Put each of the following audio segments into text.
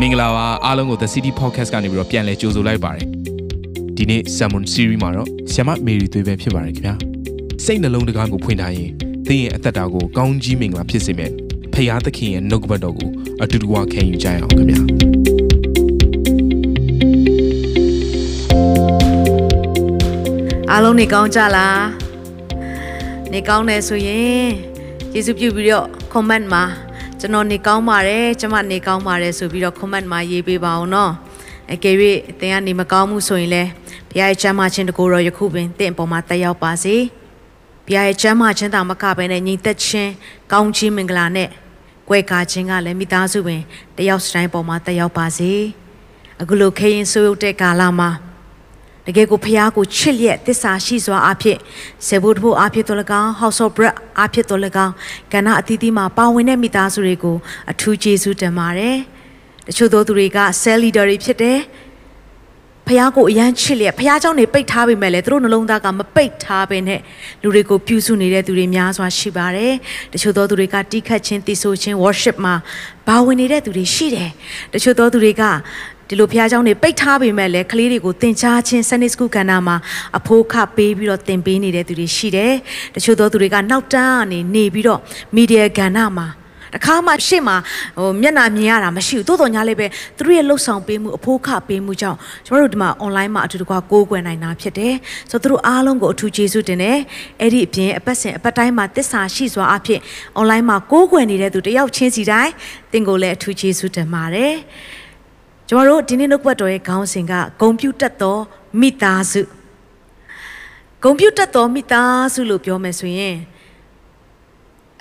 မင်္ဂလာပါအားလုံးကို The City Podcast ကနေပြီးတော့ပြန်လည်ကြိုဆိုလိုက်ပါတယ်ဒီနေ့ Salmon Series မှာတော့ဆ iam မေရီသွေးပဲဖြစ်ပါတယ်ခင်ဗျာစိတ်နှလုံးတကားကိုဖွင့်ထားရင်သင်ရဲ့အသက်တာကိုကောင်းကြီးမင်္ဂလာဖြစ်စေမယ်ဖရာသခင်ရဲ့နှုတ်ကပတ်တော်ကိုအတူတူဝခံယူကြရအောင်ခင်ဗျာအားလုံးနေကောင်းကြလားနေကောင်းတယ်ဆိုရင်ယေရှုပြုပြီးတော့ comment မှာ ကျွန်တော်နေကောင်းပါတယ်ကျွန်မနေကောင်းပါတယ်ဆိုပြီးတော့ comment မှာရေးပေးပါအောင်နော်အကယ်၍သင်ကနေမကောင်းမှုဆိုရင်လည်းဘုရားရဲ့ချမ်းသာခြင်းတကူတော်ယခုပင်သင်အပေါ်မှာတက်ရောက်ပါစေဘုရားရဲ့ချမ်းသာခြင်းသာမကဘဲနဲ့ညီသက်ခြင်းကောင်းခြင်းမင်္ဂလာနဲ့ကွယ်ကာခြင်းကလည်းမိသားစုပင်တယောက်စတိုင်းပေါ်မှာတက်ရောက်ပါစေအခုလိုခေရင်ဆိုးရုပ်တဲ့ကာလမှာ တကယ်ကိုဖះကိုချစ်လျက်တစ္ဆာရှိစွာအဖြစ်ဆေဘုဒ္ဓဘုအဖြစ်တော်၎င်း House of Bread အဖြစ်တော်၎င်းကဏ္ဍအသီးသီးမှာပါဝင်တဲ့မိသားစုတွေကိုအထူးကျေးဇူးတင်ပါတယ်။တချို့သောသူတွေက cell leader တွေဖြစ်တယ်။ဖះကိုအရန်ချစ်လျက်ဖះเจ้าနေပိတ်ထားပေမဲ့လည်းသူတို့နှလုံးသားကမပိတ်ထားပဲနဲ့လူတွေကိုပြုစုနေတဲ့သူတွေများစွာရှိပါတယ်။တချို့သောသူတွေကတီးခတ်ခြင်းတည်ဆိုခြင်း worship မှာပါဝင်နေတဲ့သူတွေရှိတယ်။တချို့သောသူတွေက ဒီလိုဖះเจ้าနေပိတ်ထားပေမဲ့လည်းကလေးတွေကိုသင်ကြားခြင်း Sunday School ကဏ္ဍမှာအဖိုးခပေးပြီးတော့သင်ပေးနေတဲ့သူတွေရှိတယ်။တချို့သောသူတွေကနောက်တန်းကနေနေပြီးတော့ media ကဏ္ဍမှာတခါမှရှေ့မှာဟိုမျက်နှာမြင်ရတာမရှိဘူးတိုးတော်ညာလေးပဲသူတို့ရဲ့လှုပ်ဆောင်ပေးမှုအဖိုးခပေးမှုကြောင့်ကျွန်တော်တို့ဒီမှာ online မှာအတူတကွာကိုးကွယ်နိုင်တာဖြစ်တယ်ဆိုတော့သူတို့အားလုံးကိုအထူးကျေးဇူးတင်တယ်အဲ့ဒီအပြင်အပတ်စဉ်အပတ်တိုင်းမှာတစ္ဆာရှိစွာအဖြစ် online မှာကိုးကွယ်နေတဲ့သူတယောက်ချင်းစီတိုင်းသင်ကိုလည်းအထူးကျေးဇူးတင်ပါတယ် ကျမတို့ဒီနေ့နှုတ်ပတ်တော်ရဲ့ခေါင်းစဉ်ကဂုံပြူတက်သောမိသားစုဂုံပြူတက်သောမိသားစုလို့ပြောမယ်ဆိုရင်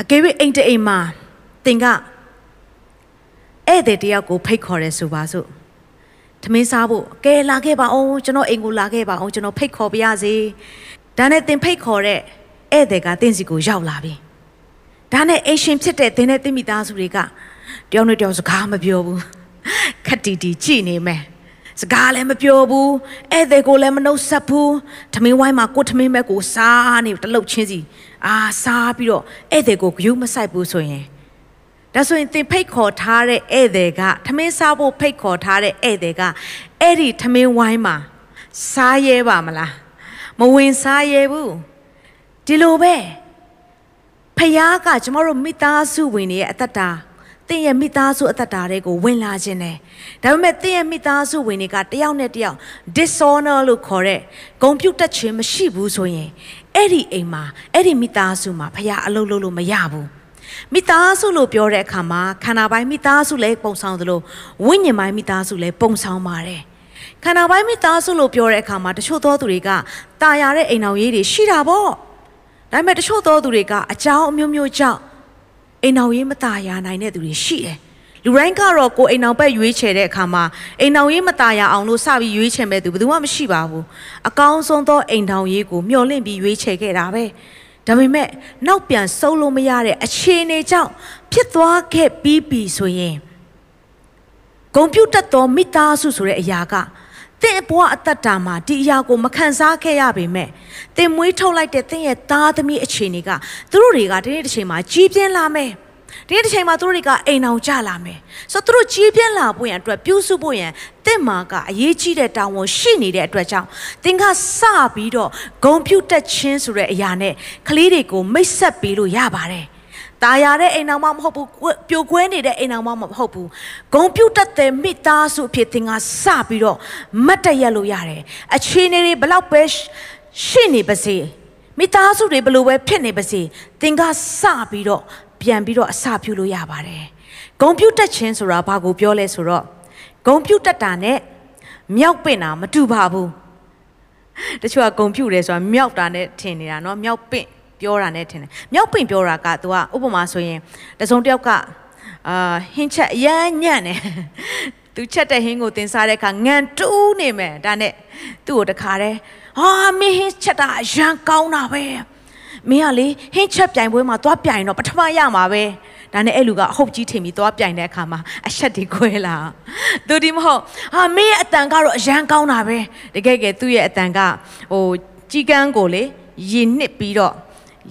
အကယ်၍အိမ်တအိမ်မှာသင်ကဧည့်သည်တယောက်ကိုဖိတ်ခေါ်ရဲဆိုပါစို့ထမင်းစားဖို့ကဲလာခဲ့ပါအောင်ကျွန်တော်အိမ်ကိုလာခဲ့ပါအောင်ကျွန်တော်ဖိတ်ခေါ်ပါရစေဒါနဲ့သင်ဖိတ်ခေါ်တဲ့ဧည့်သည်ကသင်စီကိုရောက်လာပြီဒါနဲ့အိမ်ရှင်ဖြစ်တဲ့သင်နဲ့သင်မိသားစုတွေကတယောက်နဲ့တယောက်စကားမပြောဘူး ခက်တီတီကြည့်နေမယ်စကားလည်းမပြောဘူးဧည့်သည်ကိုလည်းမနှုတ်ဆက်ဘူးထမင်းဝိုင်းမှာကိုထမင်းမဲ့ကိုစားနေတလုတ်ချင်းစီအာစားပြီးတော့ဧည့်သည်ကိုဂယုမဆိုင်ဘူးဆိုရင်ဒါဆိုရင်သင်ဖိတ်ခေါ်ထားတဲ့ဧည့်သည်ကထမင်းစားဖို့ဖိတ်ခေါ်ထားတဲ့ဧည့်သည်ကအဲ့ဒီထမင်းဝိုင်းမှာစားရဲပါမလားမဝင်စားရဲဘူးဒီလိုပဲဖခင်ကကျမတို့မိသားစုဝင်တွေရဲ့အသက်တာ သင်ရဲ့မိသားစုအသက်တာတွေကိုဝင်လာခြင်းတယ်ဒါပေမဲ့သင်ရဲ့မိသားစုဝင်တွေကတယောက်နဲ့တယောက် dishonor လို့ခေါ်တဲ့ဂုံပြူတက်ခြင်းမရှိဘူးဆိုရင်အဲ့ဒီအိမ်မှာအဲ့ဒီမိသားစုမှာဖခင်အလုပ်လုပ်လို့မရဘူးမိသားစုလို့ပြောတဲ့အခါမှာခန္ဓာပိုင်းမိသားစုလည်းပုံဆောင်သလိုဝိညာဉ်ပိုင်းမိသားစုလည်းပုံဆောင်ပါတယ်ခန္ဓာပိုင်းမိသားစုလို့ပြောတဲ့အခါမှာတချို့သောသူတွေကတာယာတဲ့အိမ်အောင်ရေးတွေရှိတာပေါ့ဒါပေမဲ့တချို့သောသူတွေကအကြောင်းအမျိုးမျိုးကြောင့် အိမ်အောင်ရေးမตายရနိုင်တဲ့သူတွေရှိတယ်လူတိုင်းကတော့ကိုအိမ်အောင်ဘက်ရွေးချယ်တဲ့အခါမှာအိမ်အောင်ရေးမตายရအောင်လို့စပြီးရွေးချယ်မဲ့သူဘယ်သူမှမရှိပါဘူးအကောင်းဆုံးသောအိမ်အောင်ရေးကိုမျှော်လင့်ပြီးရွေးချယ်ခဲ့တာပဲဒါပေမဲ့နောက်ပြန်စုံလို့မရတဲ့အခြေအနေကြောင့်ဖြစ်သွားခဲ့ပြီးပြီဆိုရင်ဂုံပြူတက်သောမိသားစုဆိုတဲ့အရာက သင်ဘဝအသက်တာမှာဒီအရာကိုမခံစားခဲ့ရပေမဲ့သင်မွေးထုတ်လိုက်တဲ့သင်ရဲ့သားသမီးအခြေအနေကသူတို့တွေကဒီနေ့တစ်ချိန်မှာကြီးပြင်းလာမယ်ဒီနေ့တစ်ချိန်မှာသူတို့တွေကအိမ်အောင်ကြလာမယ်ဆိုတော့သူတို့ကြီးပြင်းလာဖို့ရန်အတွက်ပြုစုဖို့ရန်သင်မာကအရေးကြီးတဲ့တာဝန်ရှိနေတဲ့အတွက်ကြောင့်သင်ကစပြီးတော့ဂုံပြုတ်တက်ခြင်းဆိုတဲ့အရာနဲ့ကလေးတွေကိုမိတ်ဆက်ပေးလို့ရပါတယ် ตายရတဲ့အိမ်အောင်မမဟုတ်ဘူးပြိုကွဲနေတဲ့အိမ်အောင်မမဟုတ်ဘူးဂုံပြုတ်တက်တဲ့မိသားစုအဖြစ်သင်ကစပြီးတော့မတ်တရက်လို့ရတယ်အခြေအနေတွေဘလောက်ပဲရှိနေပါစေမိသားစုတွေဘလို့ပဲဖြစ်နေပါစေသင်ကစပြီးတော့ပြန်ပြီးတော့အစပြုလို့ရပါတယ်ဂုံပြုတ်တက်ခြင်းဆိုတာဘာကိုပြောလဲဆိုတော့ဂုံပြုတ်တက်တာနဲ့မြောက်ပင့်တာမတူပါဘူးတချို့ကဂုံပြုတ်တယ်ဆိုတာမြောက်တာနဲ့ထင်နေတာเนาะမြောက်ပင့် ပြောတာနဲ့ထင်တယ်မြောက်ပင့်ပြောတာက तू ကဥပမာဆိုရင်တစုံတစ်ယောက်ကအာဟင်းချက်အရမ်းညံ့တယ်သူချက်တဲ့ဟင်းကိုတင်စားတဲ့အခါငံတူးနေမယ်ဒါနဲ့သူ့ကိုတခါတည်းဟာမင်းဟင်းချက်တာအရန်ကောင်းတာပဲမင်းကလေဟင်းချက်ပြိုင်ပွဲမှာသွားပြိုင်တော့ပထမရမှာပဲဒါနဲ့အဲ့လူကအဟုတ်ကြီးထင်ပြီးသွားပြိုင်တဲ့အခါမှာအဆက်တွေခွဲလာသူဒီမဟုတ်ဟာမင်းရဲ့အတန်ကတော့အရန်ကောင်းတာပဲတကယ်ကဲသူ့ရဲ့အတန်ကဟိုကြီးကန်းကိုလေရင်နှစ်ပြီးတော့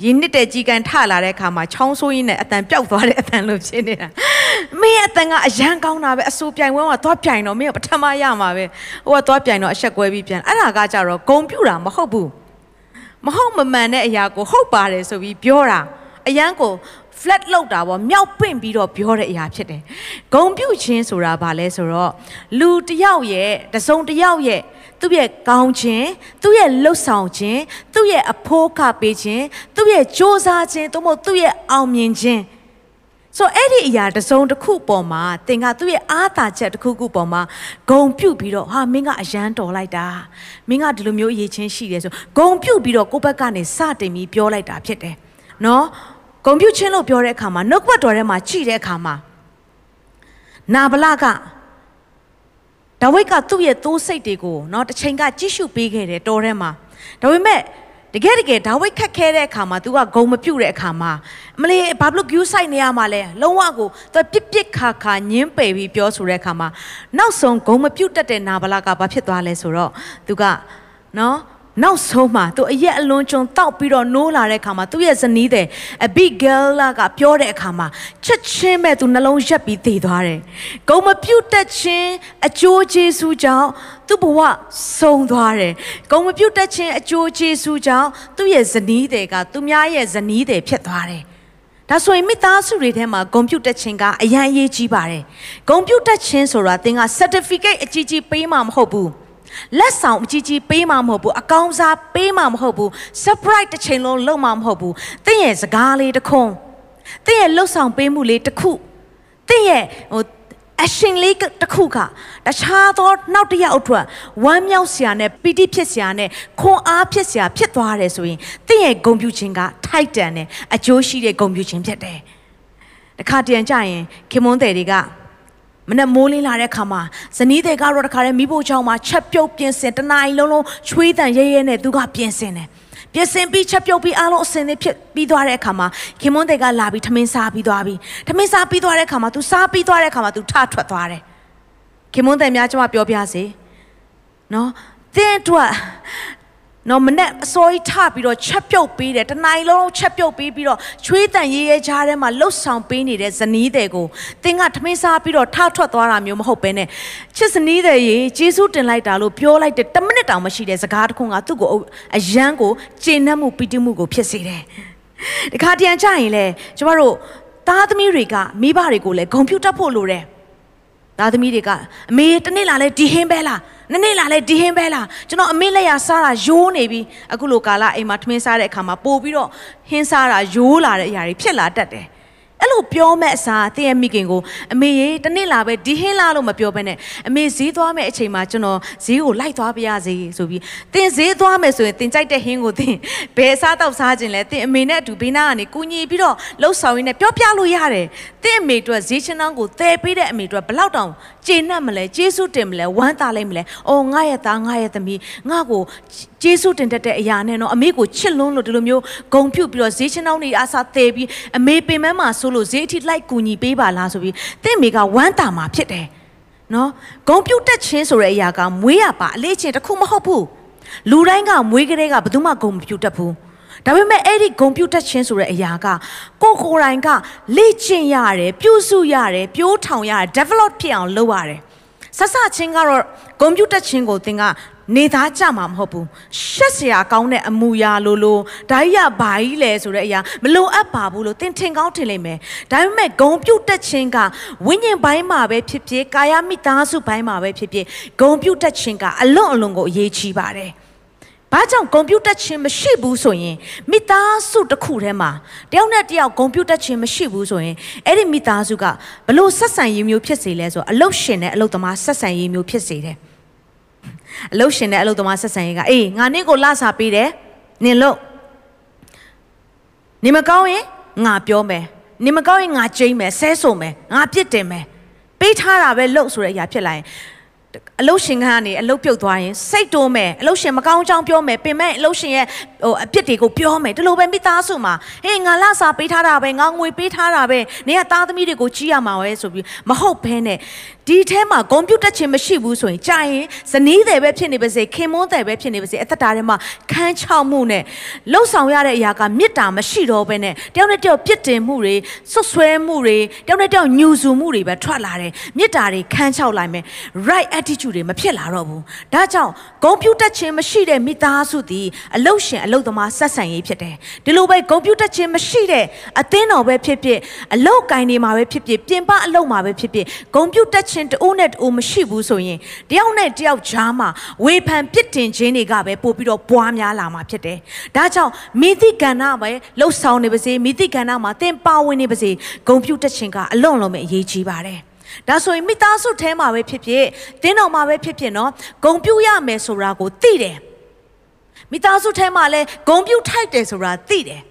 ရင်းနစ်တဲ့ကြီးကန်ထလာတဲ့အခါမှာချောင်းဆိုးရင်းနဲ့အတန်ပျောက်သွားတဲ့အတန်လို့ဖြစ်နေတာမင်းအတန်ကအရန်ကောင်းတာပဲအစိုးပြိုင်ဝဲမှာသွားပြိုင်တော့မင်းကပထမရမှာပဲဟိုကသွားပြိုင်တော့အဆက်ကွဲပြီးပြန်အဲ့ဒါကကြတော့ဂုံပြူတာမဟုတ်ဘူးမဟုတ်မမှန်တဲ့အရာကိုဟုတ်ပါတယ်ဆိုပြီးပြောတာအရန်ကို flat လောက်တာပေါ့မြောက်ပင့်ပြီးတော့ပြောတဲ့အရာဖြစ်တယ်။ဂုံပြုတ်ခြင်းဆိုတာဘာလဲဆိုတော့လူတယောက်ရဲ့တစုံတယောက်ရဲ့ သူ့ရဲ့ကောင်းခြင်းသူ့ရဲ့လှုပ်ဆောင်ခြင်းသူ့ရဲ့အဖိုးခပေးခြင်းသူ့ရဲ့စ조사ခြင်းသို့မဟုတ်သူ့ရဲ့အောင်မြင်ခြင်းဆိုအဲ့ဒီအရာတစုံတစ်ခုပေါ်မှာသင်ကသူ့ရဲ့အားသာချက်တစ်ခုခုပေါ်မှာဂုံပြုတ်ပြီးတော့ဟာမင်းကအရန်တော်လိုက်တာမင်းကဒီလိုမျိုးအရေးချင်းရှိတယ်ဆိုဂုံပြုတ်ပြီးတော့ကိုယ့်ဘက်ကနေစတင်ပြီးပြောလိုက်တာဖြစ်တယ်နော်ဂုံပြုတ်ချင်းလို့ပြောတဲ့အခါမှာနှုတ်ဘတ်တော်ထဲမှာကြည့်တဲ့အခါမှာနာဗလက ဒါဝိဒ်ကသူ့ရဲ့သိုးစိတ်တွေကိုเนาะတစ်ချိန်ကကြည့်ရှုပေးခဲ့တယ်တော်ထဲမှာဒါပေမဲ့တကယ်တကယ်ဒါဝိဒ်ခက်ခဲတဲ့အခါမှာ तू ကဂုံမပြုတ်တဲ့အခါမှာအမလေးဘာလို့ view site နေရမှာလဲလုံးဝကို तू ပြစ်ပြစ်ခါခါညင်းပယ်ပြီးပြောဆိုတဲ့အခါမှာနောက်ဆုံးဂုံမပြုတ်တတ်တဲ့နာဗလာကဘာဖြစ်သွားလဲဆိုတော့ तू ကနော် နောက်ဆုံးမှာသူအရက်အလွန်ကျွံတောက်ပြီးတော့နိုးလာတဲ့အခါမှာသူ့ရဲ့ဇနီးတဲ့အဘိဂဲလာကပြောတဲ့အခါမှာချက်ချင်းပဲသူနှလုံးရက်ပြီးတည်သွားတယ်။ဂုံမပြုတ်တက်ခြင်းအကျိုးကျေးဇူးကြောင့်သူ့ဘဝဆုံးသွားတယ်။ဂုံမပြုတ်တက်ခြင်းအကျိုးကျေးဇူးကြောင့်သူ့ရဲ့ဇနီးတွေကသူများရဲ့ဇနီးတွေဖြစ်သွားတယ်။ဒါဆိုရင်မိသားစုတွေထဲမှာဂုံပြုတ်တက်ခြင်းကအရန်အရေးကြီးပါတယ်။ဂုံပြုတ်တက်ခြင်းဆိုတာသင်က certificate အကြီးကြီးပေးမှာမဟုတ်ဘူး။ လက်ဆောင်အကြီးကြီးပေးမှာမဟုတ်ဘူးအကောင်းစားပေးမှာမဟုတ်ဘူး surprise တစ်ချိန်လုံးလုပ်မှာမဟုတ်ဘူးတင့်ရဲ့စကားလေးတစ်ခွန်းတင့်ရဲ့လှုပ်ဆောင်ပေးမှုလေးတစ်ခုတင့်ရဲ့ဟိုအရှင်လေးတစ်ခုကတခြားသောနောက်တစ်ယောက်အတွက်ဝမ်းမြောက်စရာနဲ့ပီတိဖြစ်စရာနဲ့ခွန်အားဖြစ်စရာဖြစ်သွားတယ်ဆိုရင်တင့်ရဲ့ဂုဏ်ပြုခြင်းကထိုက်တန်တယ်အကျိုးရှိတဲ့ဂုဏ်ပြုခြင်းဖြစ်တယ်တခါတရံကြရင်ခင်မွန်းတယ်တွေက မနဲ့မိုးလင်းလာတဲ့ခါမှာဇနီးတွေကတော့တခါတည်းမိဖို့ချောင်းမှာချက်ပြုတ်ပြင်ဆင်တနားရီလုံးလုံးချွေးတန်ရဲရဲနဲ့သူကပြင်ဆင်တယ်ပြင်ဆင်ပြီးချက်ပြုတ်ပြီးအားလုံးအစင်လေးဖြစ်ပြီးသွားတဲ့အခါမှာခင်မွန်းတွေကလာပြီးထမင်းစားပြီးသွားပြီထမင်းစားပြီးသွားတဲ့အခါမှာ तू စားပြီးသွားတဲ့အခါမှာ तू ထထွက်သွားတယ်ခင်မွန်းတွေများကျွန်မပြောပြစေနော်တင်းအတွက် နော်မနဲ့အစိုးရထပြီးတော့ချက်ပြုတ်ပေးတယ်တနိုင်လုံးချက်ပြုတ်ပေးပြီးတော့ချွေးတန်ရေးရဲချားထဲမှာလှုပ်ဆောင်ပေးနေတဲ့ဇနီးတွေကိုတင်းကထမင်းစားပြီးတော့ထထွက်သွားတာမျိုးမဟုတ်ပဲနဲ့ချစ်ဇနီးတွေရေဂျေစုတင်လိုက်တာလို့ပြောလိုက်တဲ့10မိနစ်တောင်မရှိတဲ့စကားတစ်ခုကသူ့ကိုအယမ်းကိုကျေနပ်မှုပီတိမှုကိုဖြစ်စေတယ်ဒီခါတရံကြရင်လေကျမတို့သားသမီးတွေကမိဘတွေကိုလည်းဂုံပြူတတ်ဖို့လိုတယ်သားသမီးတွေကအမေတနေ့လာလဲဒီဟင်းပဲလား နနေ့လာလဲဒီဟင်းပဲလားကျွန်တော်အမေလက်ရစားတာယိုးနေပြီအခုလိုကာလအိမ်မှာထမင်းစားတဲ့အခါမှာပို့ပြီးတော့ဟင်းစားတာယိုးလာတဲ့အရာတွေဖြစ်လာတတ်တယ်အဲ့လိုပြောမဲ့အစားတည့်ရဲ့မိခင်ကိုအမေရေတနေ့လာပဲဒီဟင်းလာလို့မပြောဘဲနဲ့အမေဈေးသွားမဲ့အချိန်မှာကျွန်တော်ဈေးကိုလိုက်သွားပြရစေဆိုပြီးတင်ဈေးသွားမယ်ဆိုရင်တင်ကြိုက်တဲ့ဟင်းကိုတင်ဘယ်စားတော့စားခြင်းလဲတင်အမေနဲ့အတူဘေးနားကနေကူညီပြီးတော့လှုပ်ဆောင်ရင်းနဲ့ပြောပြလို့ရတယ်တင်အမေတို့ဈေးချင်းတောင်းကိုသယ်ပေးတဲ့အမေတို့ဘလောက်တောင်ကျေနပ်မလဲကျေးဇူးတင်မလဲဝမ်းသာလိုက်မလဲအော်ငါရဲ့သားငါရဲ့သမီးငါ့ကိုကျေးဇူးတင်တတ်တဲ့အရာနဲ့နော်အမေကိုချစ်လွန်းလို့ဒီလိုမျိုးဂုံပြုတ်ပြီးတော့ဈေးချင်းတောင်းနေအားစားသယ်ပြီးအမေပင်မမှာဆိုလို့ဈေးအထိလိုက်ကူညီပေးပါလားဆိုပြီးတင့်မိကဝမ်းတာမှာဖြစ်တယ်နော်ဂုံပြုတ်တက်ခြင်းဆိုတဲ့အရာကမွေးရပါအလေးချင်းတစ်ခုမဟုတ်ဘူးလူတိုင်းကမွေးကလေးကဘယ်သူမှဂုံမပြုတ်တတ်ဘူး ဒါပေမဲ့အဲ့ဒီဂုံပြုတ်တက်ခြင်းဆိုတဲ့အရာကကိုကိုယ်တိုင်ကလေ့ကျင့်ရတယ်ပြုစုရတယ်ပြိုးထောင်ရတယ် develop ဖြစ်အောင်လုပ်ရတယ်ဆက်စချင်းကတော့ဂုံပြုတ်တက်ခြင်းကိုသင်ကနေသားကြမှာမဟုတ်ဘူးရှက်စရာကောင်းတဲ့အမူအရာလိုလိုဒါကြီးကဘာကြီးလဲဆိုတဲ့အရာမလိုအပ်ပါဘူးလို့သင်ထင်ကောင်းထင်လိမ့်မယ်ဒါပေမဲ့ဂုံပြုတ်တက်ခြင်းကဝိညာဉ်ပိုင်းမှာပဲဖြစ်ဖြစ်ကာယမိသားစုပိုင်းမှာပဲဖြစ်ဖြစ်ဂုံပြုတ်တက်ခြင်းကအလွန်အလွန်ကိုအရေးကြီးပါတယ် ဘာကြောင့်ကွန်ပျူတာချင်းမရှိဘူးဆိုရင်မိသားစုတစ်ခုထဲမှာတယောက်နဲ့တယောက်ကွန်ပျူတာချင်းမရှိဘူးဆိုရင်အဲ့ဒီမိသားစုကဘလို့ဆက်ဆံရေးမျိုးဖြစ်စေလဲဆိုတော့အလုတ်ရှင်နဲ့အလုတ်သမားဆက်ဆံရေးမျိုးဖြစ်စေတယ်အလုတ်ရှင်နဲ့အလုတ်သမားဆက်ဆံရေးကအေးငါနင့်ကိုလစာပေးတယ်နင်လို့နေမကောင်းရင်ငါပြောမယ်နေမကောင်းရင်ငါကြိမ့်မယ်ဆဲဆိုမယ်ငါပြစ်တင်မယ်ပေးထားတာပဲလို့ဆိုတဲ့အရာဖြစ်လာရင် အလုတ်ရှင်ကနေအလုတ်ပြုတ်သွားရင်စိတ်တိုးမယ်အလုတ်ရှင်မကောင်းကြောင်းပြောမယ်ပင်မဲ့အလုတ်ရှင်ရဲ့ဟိုအပြစ်တွေကိုပြောမယ်ဒီလိုပဲမိသားစုမှာဟေးငါလာစာပေးထားတာပဲငါငွေပေးထားတာပဲနေကသားသမီးတွေကိုကြီးရမှာပဲဆိုပြီးမဟုတ်ဘဲနဲ့ဒီထဲမှာဂုံပြူတက်ခြင်းမရှိဘူးဆိုရင်ကြာရင်ဇနီးတယ်ပဲဖြစ်နေပါစေခင်မွန်းတယ်ပဲဖြစ်နေပါစေအသက်တာထဲမှာခန်းချောက်မှုနဲ့လှုပ်ဆောင်ရတဲ့အရာကမေတ္တာမရှိတော့ဘဲနဲ့တယောက်နဲ့တယောက်ပြစ်တင်မှုတွေဆွဆွဲမှုတွေတယောက်နဲ့တယောက်ညှူဆူမှုတွေပဲထွက်လာတယ်မေတ္တာတွေခန်းချောက်လိုက်မယ် right attitude တွေမဖြစ်လာတော့ဘူးဒါကြောင့်ဂုံပြူတက်ခြင်းမရှိတဲ့မိသားစုသည်အလုတ်ရှင်အလုတ်သမားဆက်ဆံရေးဖြစ်တယ်ဒီလိုပဲဂုံပြူတက်ခြင်းမရှိတဲ့အသင်းတော်ပဲဖြစ်ဖြစ်အလုတ်ကိုင်းနေမှာပဲဖြစ်ဖြစ်ပြင်ပအလုတ်မှာပဲဖြစ်ဖြစ်ဂုံပြူတက်ခြင်းတအိုးနဲ့တအိုးမရှိဘူးဆိုရင်တယောက်နဲ့တယောက်ကြားမှာဝေဖန်ပြစ်တင်ခြင်းတွေကပဲပို့ပြီးတော့ပွားများလာမှာဖြစ်တယ်ဒါကြောင့်မိသည့်ကဏ္ဍပဲလှုပ်ဆောင်နေပါစေမိသည့်ကဏ္ဍမှာသင်ပါဝင်နေပါစေဂုံပြူတက်ခြင်းကအလွန်လုံးပဲအရေးကြီးပါတယ်ဒါဆိုရင်မိသားစုထဲမှာပဲဖြစ်ဖြစ်တင်းတော်မှာပဲဖြစ်ဖြစ်နော်ဂုံပြူရမယ်ဆိုတာကိုသိတယ် မိသားစုထဲမှာလဲဂုံပြူထိုက်တယ်ဆိုတာသိတယ်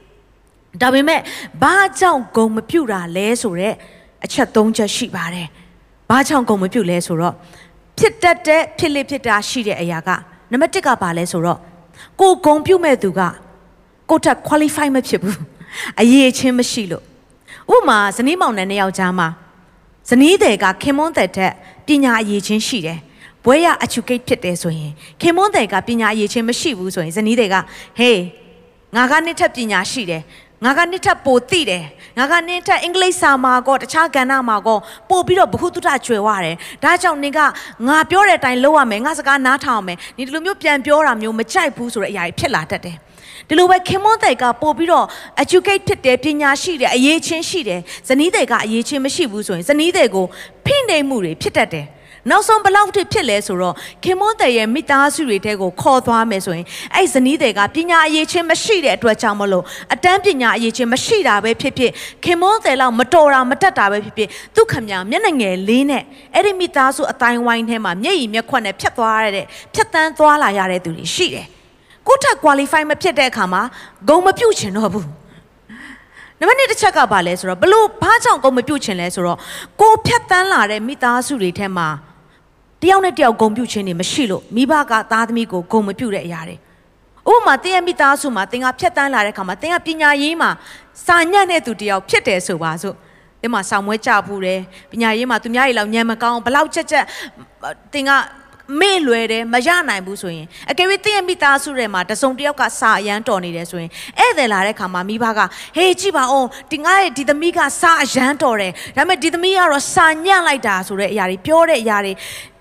ဒါပေမဲ့ဘာကြောင့်ဂုံမပြူတာလဲဆိုတော့အချက်၃ချက်ရှိပါတယ်ဘာကြောင့်ဂုံမပြူလဲဆိုတော့ဖြစ်တတ်တဲ့ဖြစ်လေဖြစ်တာရှိတဲ့အရာကနံပါတ်1ကပါလဲဆိုတော့ကိုဂုံပြူမဲ့သူကကိုတက် qualify မဖြစ်ဘူးအရေးချင်းမရှိလို့ဥပမာဇနီးမောင်နှံနှစ်ယောက်ကြားမှာဇနီးတဲ့ကခင်မွန်းတဲ့ထက်ပညာအရေးချင်းရှိတယ် ဘွဲရ educate ဖြစ်တယ်ဆိုရင်ခင်မွန်းတဲ့ကပညာအရေးချင်းမရှိဘူးဆိုရင်ဇနီးတဲ့ကဟေးငါကနှစ်ထက်ပညာရှိတယ်ငါကနှစ်ထပ်ပိုသိတယ်ငါကနှစ်ထပ်အင်္ဂလိပ်စာမှာကောတခြားကဏ္ဍမှာကောပို့ပြီးတော့ဘ ഹു တုတကျွယ်ဝတယ်ဒါကြောင့်နင်ကငါပြောတဲ့အတိုင်းလုပ်ရမယ်ငါစကားနားထောင်မယ်ဒီလိုမျိုးပြန်ပြောတာမျိုးမကြိုက်ဘူးဆိုတဲ့အရာတွေဖြစ်လာတတ်တယ်ဒီလိုပဲခင်မွန်းတိုက်ကပို့ပြီးတော့ educate ဖြစ်တယ်ပညာရှိတယ်အရေးချင်းရှိတယ်ဇနီးတွေကအရေးချင်းမရှိဘူးဆိုရင်ဇနီးတွေကိုဖိနှိပ်မှုတွေဖြစ်တတ်တယ် နောက်ဆုံးဘလောက်ထိဖြစ်လဲဆိုတော့ခင်မွန်းတဲ့ရဲ့မိသားစုတွေတဲကိုခေါ်သွားမယ်ဆိုရင်အဲ့ဇနီးတွေကပညာအရေးချင်းမရှိတဲ့အတွက်ကြောင့်မလို့အတန်းပညာအရေးချင်းမရှိတာပဲဖြစ်ဖြစ်ခင်မွန်းတဲ့လောက်မတော်တာမတက်တာပဲဖြစ်ဖြစ်သူခမမျက်နှာငယ်လေးနဲ့အဲ့ဒီမိသားစုအတိုင်းဝိုင်းထဲမှာမျက်ရည်မျက်ခွက်နဲ့ဖြတ်သွားရတဲ့ဖြတ်တန်းသွားလာရတဲ့သူတွေရှိတယ်ကိုထက် qualify မဖြစ်တဲ့အခါမှာဂုံမပြုတ်ချင်တော့ဘူးနံပါတ်1တစ်ချက်ကဘာလဲဆိုတော့ဘလို့ဘာကြောင့်ဂုံမပြုတ်ချင်လဲဆိုတော့ကိုဖြတ်တန်းလာတဲ့မိသားစုတွေထဲမှာ တယောက်နဲ့တယောက်ဂုံပြုတ်ခြင်းတွေမရှိလို့မိဘကသားသမီးကိုဂုံမပြုတ်တဲ့အရာတွေဥပမာတင်းရဲ့မိသားစုမှာတင်းကဖြတ်တန်းလာတဲ့ခါမှာတင်းကပညာရေးမှာစာညံ့တဲ့သူတယောက်ဖြစ်တယ်ဆိုပါစို့တင်းမှာဆောင်းမွဲကြဘူးတယ်ပညာရေးမှာသူများရေလောက်ညံမကောင်းဘလောက်ချက်ချက်တင်းက မေ့လွယ်တယ်မရနိုင်ဘူးဆိုရင်အကယ်၍တင့်ရဲ့မိသားစုထဲမှာတစုံတစ်ယောက်ကစာအရန်တော်နေတယ်ဆိုရင်ဧည့်သည်လာတဲ့ခါမှာမိဘကဟေးကြည့်ပါဦးဒီငါရဲ့ဒီသမီးကစာအရန်တော်တယ်ဒါပေမဲ့ဒီသမီးကတော့စာညံ့လိုက်တာဆိုတဲ့အရာတွေပြောတဲ့အရာတွေ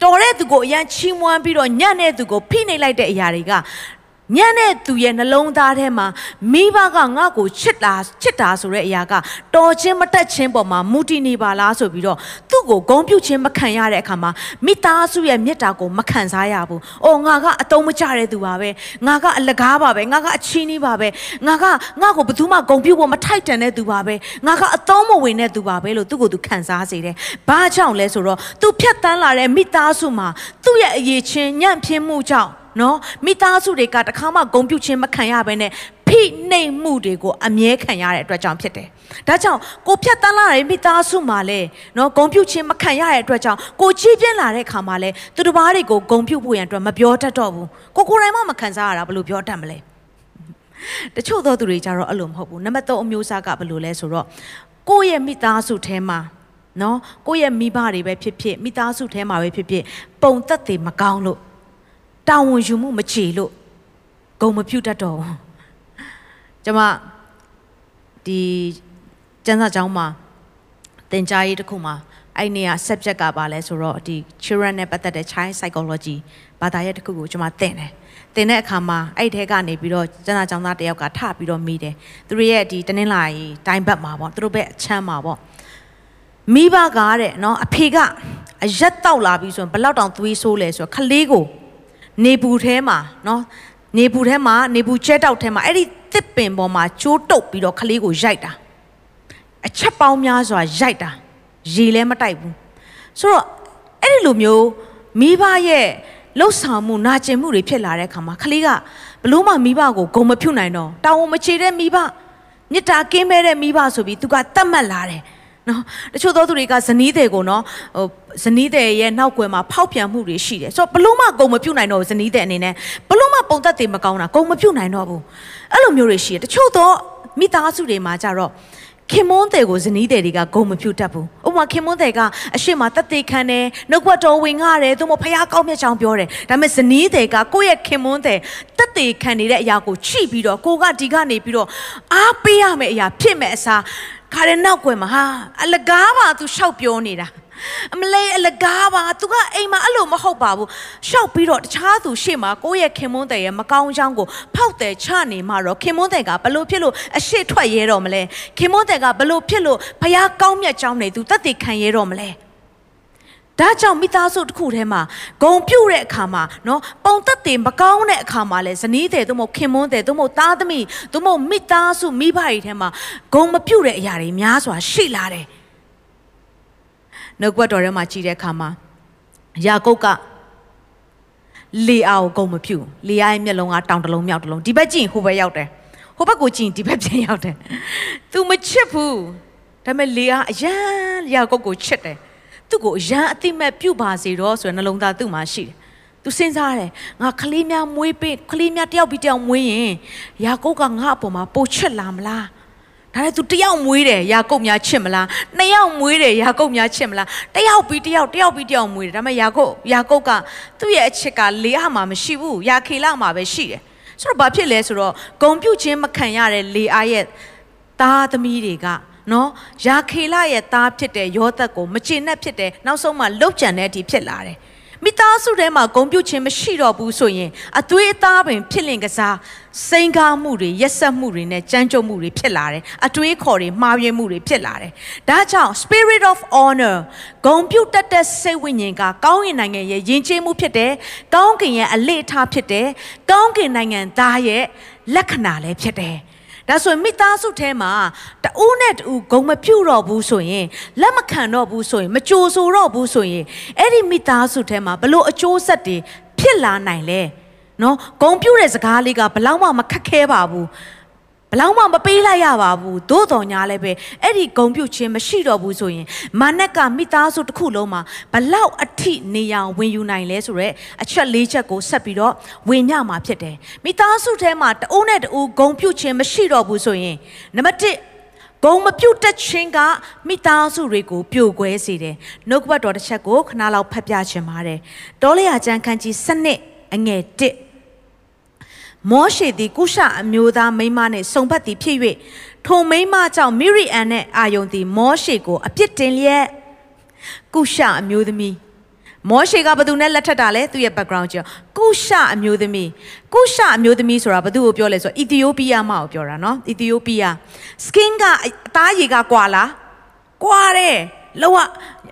တော်တဲ့သူကိုအရန်ချီးမွမ်းပြီးတော့ညံ့တဲ့သူကိုဖိနှိပ်လိုက်တဲ့အရာတွေက ညံ့တဲ့သူရဲ့နှလုံးသားထဲမှာမိဘကငါ့ကိုချစ်တာချစ်တာဆိုတဲ့အရာကတော်ချင်းမတက်ချင်းပေါ်မှာမူတည်နေပါလားဆိုပြီးတော့သူ့ကိုဂုံပြုတ်ချင်းမခံရတဲ့အခါမှာမိသားစုရဲ့မေတ္တာကိုမခံစားရဘူး။အော်ငါကအတုံးမကျတဲ့သူပါပဲ။ငါကအလကားပါပဲ။ငါကအချီးနှီးပါပဲ။ငါကငါ့ကိုဘယ်သူမှဂုံပြုတ်ဖို့မထိုက်တန်တဲ့သူပါပဲ။ငါကအတုံးမဝင်တဲ့သူပါပဲလို့သူ့ကိုသူခံစားစေတယ်။ဘာကြောင့်လဲဆိုတော့သူဖြတ်တန်းလာတဲ့မိသားစုမှာသူ့ရဲ့အရေးချင်းညံ့ဖျင်းမှုကြောင့် နော်မိသားစုတွေကတခါမှဂုံပြုတ်ခြင်းမခံရဘဲနဲ့ဖိနှိမ်မှုတွေကိုအမြဲခံရတဲ့အတွက်ကြောင့်ဖြစ်တယ်။ဒါကြောင့်ကိုဖြတ်တန်းလာတဲ့မိသားစုမှာလည်းနော်ဂုံပြုတ်ခြင်းမခံရတဲ့အတွက်ကြောင့်ကိုချီးပြင်းလာတဲ့ခါမှာလည်းသူတစ်ပါးတွေကိုဂုံပြုတ်ဖို့ရန်အတွက်မပြောတတ်တော့ဘူး။ကိုကိုယ်တိုင်မှမခံစားရတာဘယ်လိုပြောတတ်မလဲ။တချို့သောသူတွေကြတော့အဲ့လိုမဟုတ်ဘူး။နံပါတ်3အမျိုးအစားကဘယ်လိုလဲဆိုတော့ကိုယ့်ရဲ့မိသားစုထဲမှာနော်ကိုယ့်ရဲ့မိဘတွေပဲဖြစ်ဖြစ်မိသားစုထဲမှာပဲဖြစ်ဖြစ်ပုံသက်တွေမကောင်းလို့ တာဝန်ယူမှုမချေလို့ဂုံမပြုတ်တတ်တော့ဘူးကျမဒီကျန်းစာကျောင်းမှာသင်ကြားရေးတစ်ခုမှာအဲ့နေရာ subject ကပါလဲဆိုတော့ဒီ children နဲ့ပတ်သက်တဲ့ child psychology ဘာသာရပ်တစ်ခုကိုကျမသင်တယ်သင်တဲ့အခါမှာအဲ့ထဲကနေပြီးတော့ကျန်းစာကျောင်းသားတယောက်ကထပြီးတော့မိတယ်သူတို့ရဲ့ဒီတနင်္လာရီတိုင်းဘက်မှာပေါ့သူတို့ဘက်အချမ်းမှာပေါ့မိဘကတဲ့နော်အဖေကအရက်တောက်လာပြီးဆိုရင်ဘလောက်တောင်သွေးဆိုးလဲဆိုတော့ခလေးကို နေပူထဲမှာနော်နေပူထဲမှာနေပူကျဲတောက်ထဲမှာအဲ့ဒီတစ်ပင်ပေါ်မှာကျိုးတုပ်ပြီးတော့ခလေးကိုရိုက်တာအချက်ပေါင်းများစွာရိုက်တာရေလည်းမတိုက်ဘူးဆိုတော့အဲ့ဒီလိုမျိုးမိဘရဲ့လှုပ်ဆောင်မှုနာကျင်မှုတွေဖြစ်လာတဲ့အခါမှာခလေးကဘလို့မှမိဘကိုဂုံမဖြုတ်နိုင်တော့တောင်းဝမချေတဲ့မိဘမြစ်တာကင်းမဲ့တဲ့မိဘဆိုပြီးသူကတတ်မှတ်လာတယ် နော်တချို့သောသူတွေကဇနီးတဲ့ကိုနော်ဟိုဇနီးတဲ့ရဲ့နောက်ွယ်မှာဖောက်ပြန်မှုတွေရှိတယ်ဆိုတော့ဘလို့မှဂုံမပြုတ်နိုင်တော့ဘူးဇနီးတဲ့အနေနဲ့ဘလို့မှပုံသက်တွေမကောင်းတာဂုံမပြုတ်နိုင်တော့ဘူးအဲ့လိုမျိုးတွေရှိတယ်တချို့သောမိသားစုတွေမှာကြတော့ခင်မွန်းတဲ့ကိုဇနီးတဲ့တွေကဂုံမပြုတ်တတ်ဘူးဥပမာခင်မွန်းတဲ့ကအရှိမတက်သေးခံတယ်နှုတ်ဘတ်တော်ဝင်ငှတယ်သူမဖះကောင်းမြတ်ချောင်းပြောတယ်ဒါပေမဲ့ဇနီးတဲ့ကကိုယ့်ရဲ့ခင်မွန်းတဲ့တက်သေးခံနေတဲ့အရာကိုချိပြီးတော့ကိုကဒီကနေပြီးတော့အားပေးရမယ့်အရာဖြစ်မဲ့အစား ခါတဲ့နောက်ွယ်မှာဟာအလကားပါသူရှောက်ပြောနေတာအမလေးအလကားပါသူကအိမ်မှာအဲ့လိုမဟုတ်ပါဘူးရှောက်ပြီးတော့တခြားသူရှေ့မှာကိုယ့်ရဲ့ခင်မွန်းတဲ့ရဲ့မကောင်းချောင်းကိုဖောက်တယ်ချနေမှာတော့ခင်မွန်းတဲ့ကဘလို့ဖြစ်လို့အရှိထွက်ရဲတော့မလဲခင်မွန်းတဲ့ကဘလို့ဖြစ်လို့ဖះကောင်းမြတ်ချောင်းနေသူတက်တည်ခံရဲတော့မလဲ ဒါကြောင့်မိသားစုတစ်ခုထဲမှာဂုံပြုတ်တဲ့အခါမှာနော်ပုံသက်တွေမကောင်းတဲ့အခါမှာလဲဇနီးတဲ့သို့မဟုတ်ခင်မွန်းတဲ့သို့မဟုတ်သားသမီးသို့မဟုတ်မိသားစုမိဘတွေထဲမှာဂုံမပြုတ်တဲ့အရာတွေများစွာရှိလာတယ်နှုတ်ကပတ်တော်ထဲမှာကြည်တဲ့အခါမှာယာကုပ်ကလေအာကိုဂုံမပြုတ်လေအာရဲ့မျက်လုံးကတောင်တလုံးမြောက်တလုံးဒီဘက်ကြည့်ဟိုဘက်ရောက်တယ်ဟိုဘက်ကိုကြည့်ဒီဘက်ပြန်ရောက်တယ် तू မချစ်ဘူးဒါပေမဲ့လေအာအရန်ယာကုပ်ကိုချစ်တယ် သူ့ကိုအရန်အတိမဲ့ပြုတ်ပါစေတော့ဆိုတဲ့နှလုံးသားသူ့မှာရှိတယ်သူစဉ်းစားတယ်ငါကလေးများမွေးပေးကလေးများတယောက်ပြီးတယောက်မွေးရင်ယာကုပ်ကငါအပေါ်မှာပိုချစ်လာမလားဒါနဲ့ तू တယောက်မွေးတယ်ယာကုပ်များချစ်မလားနှစ်ယောက်မွေးတယ်ယာကုပ်များချစ်မလားတယောက်ပြီးတယောက်တယောက်ပြီးတယောက်မွေးတယ်ဒါပေမဲ့ယာကုပ်ယာကုပ်ကသူ့ရဲ့အချစ်ကလေးအမှာမရှိဘူးယာခေလမှာပဲရှိတယ်ဆိုတော့ဘာဖြစ်လဲဆိုတော့ဂုံပြုတ်ခြင်းမခံရတဲ့လေအားရဲ့သားသမီးတွေက နော်ယာခေလရဲ့သားဖြစ်တဲ့ယောသက်ကိုမကျေနပ်ဖြစ်တဲ့နောက်ဆုံးမှလှုပ်ကြံတဲ့အထိဖြစ်လာတယ်မိသားစုထဲမှာဂုံပြုတ်ခြင်းမရှိတော့ဘူးဆိုရင်အသွေးအသားပင်ဖြစ်လင်ကစားစိန်ကားမှုတွေရက်ဆက်မှုတွေနဲ့ကြမ်းကြုတ်မှုတွေဖြစ်လာတယ်အတွေးခေါ်တွေမှားယွင်းမှုတွေဖြစ်လာတယ်ဒါကြောင့် spirit of honor ဂုံပြုတ်တတ်တဲ့စိတ်ဝိညာဉ်ကကောင်းကင်နိုင်ငံရဲ့ယဉ်ကျေးမှုဖြစ်တယ်ကောင်းကင်ရဲ့အလေအထဖြစ်တယ်ကောင်းကင်နိုင်ငံသားရဲ့လက္ခဏာလည်းဖြစ်တယ် ဒါဆိုရင်မိသားစုထဲမှာတဦးနဲ့တူဂုံမပြုတ်တော့ဘူးဆိုရင်လက်မခံတော့ဘူးဆိုရင်မကြိုဆိုတော့ဘူးဆိုရင်အဲ့ဒီမိသားစုထဲမှာဘလို့အကျိုးဆက်တွေဖြစ်လာနိုင်လဲနော်ဂုံပြုတ်တဲ့စကားလေးကဘလောက်မှမခက်ခဲပါဘူး ဘလောက်မှမပေးလိုက်ရပါဘူးသို့တော်ညာလည်းပဲအဲ့ဒီဂုံပြုတ်ခြင်းမရှိတော့ဘူးဆိုရင်မာနက်ကမိသားစုတစ်ခုလုံးမှာဘလောက်အထိနေရန်ဝင်ယူနိုင်လဲဆိုတော့အချက်လေးချက်ကိုဆက်ပြီးတော့ဝင်ညမှာဖြစ်တယ်မိသားစုထဲမှာတအိုးနဲ့တအိုးဂုံပြုတ်ခြင်းမရှိတော့ဘူးဆိုရင်နံပါတ်1ဂုံမပြုတ်တက်ခြင်းကမိသားစုတွေကိုပြိုကွဲစေတယ်နှုတ်ကပတ်တော်တစ်ချက်ကိုခဏလောက်ဖတ်ပြခြင်းပါတယ်တောလျာကျမ်းခန်းကြီး7အငယ်1 မောရှေသည်ကုရှအမျိုးသားမိန်းမနှင့်စုံဘတ်သည်ဖြစ်၍ထိုမိန်းမကြောင့်မိရိအန်နှင့်အာယုန်သည်မောရှေကိုအပြစ်တင်လျက်ကုရှအမျိုးသမီးမောရှေကဘသူနဲ့လက်ထပ်တာလဲသူရဲ့ background ကြောင့်ကုရှအမျိုးသမီးကုရှအမျိုးသမီးဆိုတာဘသူကိုပြောလဲဆိုတော့အီသီယိုးပီးယားမကိုပြောတာနော်အီသီယိုးပီးယား skin ကအသားရည်ကကွာလားကွာတယ် လောက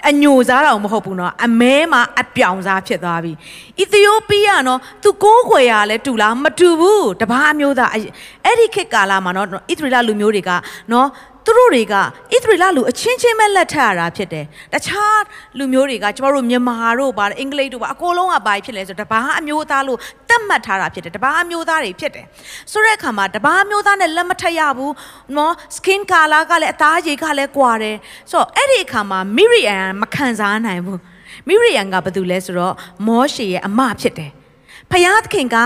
အညိုစားတော့မဟုတ်ဘူးနော်အမဲမှာအပြောင်စားဖြစ်သွားပြီအီသီယိုးပီးယားနော်သူကိုးခွေရလဲတူလားမတူဘူးတပားမျိုးသားအဲ့ဒီခေတ်ကာလမှာနော်အီသီရီလာလူမျိုးတွေကနော် သူတို့တွေကဣသရေလလူအချင်းချင်းပဲလက်ထပ်ရတာဖြစ်တယ်တခြားလူမျိုးတွေကကျမတို့မြန်မာတို့ပါအင်္ဂလိပ်တို့ပါအကုန်လုံးကဘာဖြစ်လဲဆိုတပားအမျိုးသားလို့တတ်မှတ်ထားတာဖြစ်တယ်တပားအမျိုးသားတွေဖြစ်တယ်ဆိုတဲ့အခါမှာတပားအမျိုးသားနဲ့လက်မထပ်ရဘူးနော် skin color ကလည်းအသားရည်ကလည်းကွာတယ်ဆိုတော့အဲ့ဒီအခါမှာ Miriam မခံစားနိုင်ဘူး Miriam ကဘာတူလဲဆိုတော့မောရှေရဲ့အမဖြစ်တယ် ဖယားသခင်က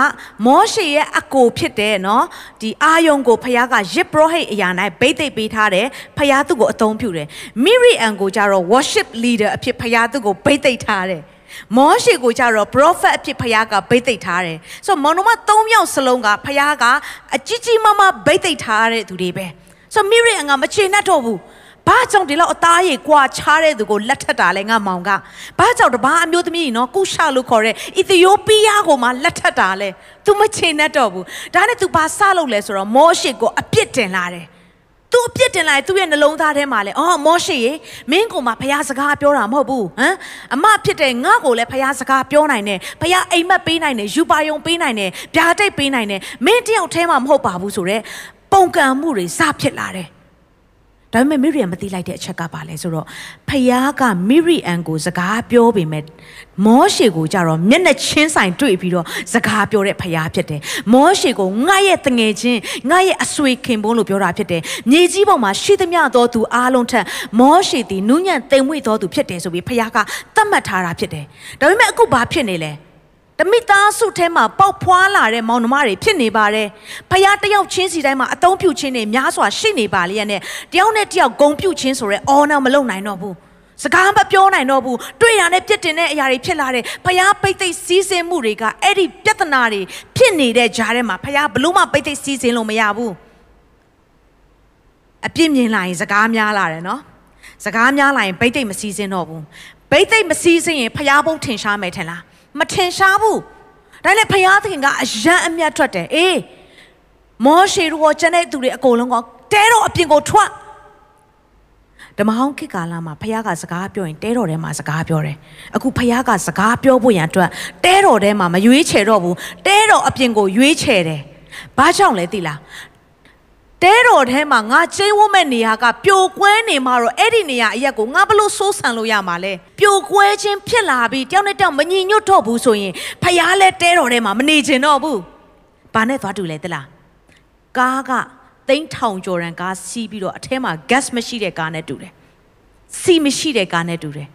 မောရှေရဲ့အကိုဖြစ်တဲ့နော်ဒီအာယုံကိုဖယားကရစ်ပရောဟိတ်အရာ၌ဗိသိက်ပေးထားတယ်ဖယားသူ့ကိုအသုံးပြုတယ်မိရိအန်ကိုကြတော့ worship leader အဖြစ်ဖယားသူ့ကိုဗိသိက်ထားတယ်မောရှေကိုကြတော့ prophet အဖြစ်ဖယားကဗိသိက်ထားတယ်ဆိုတော့မောင်နှမ၃ယောက်စလုံးကဖယားကအကြီးကြီးမားမားဗိသိက်ထားတဲ့သူတွေပဲဆိုတော့မိရိအန်ကမချေနှက်တော့ဘူး ဘာကြောင့်ဒီလောက်အသားရည်ကွာခြားတဲ့သူကိုလက်ထက်တာလဲငါမောင်ကဘာကြောင့်တဘာအမျိုးသမီးနော်ကုရှာလို့ခေါ်တဲ့အီသီယိုးပီးယားကိုမှလက်ထက်တာလဲ तू မချေနဲ့တော့ဘူးဒါနဲ့ तू ဘာစလုပ်လဲဆိုတော့မောရှေကိုအပြစ်တင်လာတယ်သူအပြစ်တင်လိုက်သူ့ရဲ့နှလုံးသားထဲမှာလေအော်မောရှေရေမင်းကိုမှဖះစကားပြောတာမဟုတ်ဘူးဟမ်အမဖြစ်တဲ့ငါ့ကိုလည်းဖះစကားပြောနိုင်တယ်ဖះအိမ်မက်ပေးနိုင်တယ်ယူပါယုံပေးနိုင်တယ်ဗျာတိတ်ပေးနိုင်တယ်မင်းတယောက်တည်းမှမဟုတ်ပါဘူးဆိုတော့ပုံကံမှုတွေစဖြစ်လာတယ် ဒါပေမဲ့မိရိယံမသိလိုက်တဲ့အချက်ကပါလဲဆိုတော့ဖယားကမိရိယံကိုစကားပြောပေမဲ့မောရှေကိုကြတော့မျက်နှာချင်းဆိုင်တွေ့ပြီးတော့စကားပြောတဲ့ဖယားဖြစ်တယ်မောရှေကိုငါရဲ့တငယ်ချင်းငါရဲ့အဆွေခင်ပွန်းလို့ပြောတာဖြစ်တယ်မြေကြီးပေါ်မှာရှိသမျှသောသူအားလုံးထက်မောရှေသည်နူးညံ့သိမ်မွေ့သောသူဖြစ်တယ်ဆိုပြီးဖယားကသတ်မှတ်ထားတာဖြစ်တယ်ဒါပေမဲ့အခုဘာဖြစ်နေလဲ တမိသားစုထဲမှာပေါက်ဖွာလာတဲ့မောင်နှမတွေဖြစ်နေပါတယ်။ဖယားတယောက်ချင်းစီတိုင်းမှာအတုံးပြုချင်းတွေများစွာရှိနေပါလျက်နဲ့တယောက်နဲ့တယောက်ဂုံပြုချင်းဆိုရဲအော်နောက်မလုံနိုင်တော့ဘူး။စကားမပြောနိုင်တော့ဘူး။တွေ့ရတဲ့ပြစ်တင်တဲ့အရာတွေဖြစ်လာတယ်။ဖယားပိတ်သိမ့်စီးစင်းမှုတွေကအဲ့ဒီပြဿနာတွေဖြစ်နေတဲ့ကြားထဲမှာဖယားဘလို့မှပိတ်သိမ့်စီးစင်းလို့မရဘူး။အပြစ်မြင်လာရင်စကားများလာတယ်နော်။စကားများလာရင်ပိတ်သိမ့်မစီးစင်းတော့ဘူး။ပိတ်သိမ့်မစီးစင်းရင်ဖယားဘုံထင်ရှားမယ်ထင်လား။ မထင်ရှားဘူးဒါနဲ့ဖယားသခင်ကအယံအမျက်ထွက်တယ်အေးမောရှေတို့ကကျန်တဲ့သူတွေအကုန်လုံးကတဲတော်အပြင်ကိုထွက်ဓမ္မဟောင်းခေတ်ကာလမှာဖယားကစကားပြောရင်တဲတော်ထဲမှာစကားပြောတယ်အခုဖယားကစကားပြောဖို့ရန်အတွက်တဲတော်ထဲမှာမရွေးချယ်တော့ဘူးတဲတော်အပြင်ကိုရွေးချယ်တယ်ဘာကြောင့်လဲသိလား တဲတော်ထဲမှာငါကျင်းဝတ်မဲ့နေရာကပျိုကွဲနေမှာတော့အဲ့ဒီနေရာအရက်ကိုငါဘလို့စိုးဆန်လို့ရမှာလဲပျိုကွဲခြင်းဖြစ်လာပြီးတယောက်နဲ့တယောက်မညီညွတ်တော့ဘူးဆိုရင်ဖယားလဲတဲတော်ထဲမှာမနေချင်တော့ဘူးဘာနဲ့သွားတူလဲတလားကားကသိန်းထောင်ကျော်ရန်ကားစီးပြီးတော့အထဲမှာ gas မရှိတဲ့ကားနဲ့တူတယ်စီမရှိတဲ့ကားနဲ့တူတယ်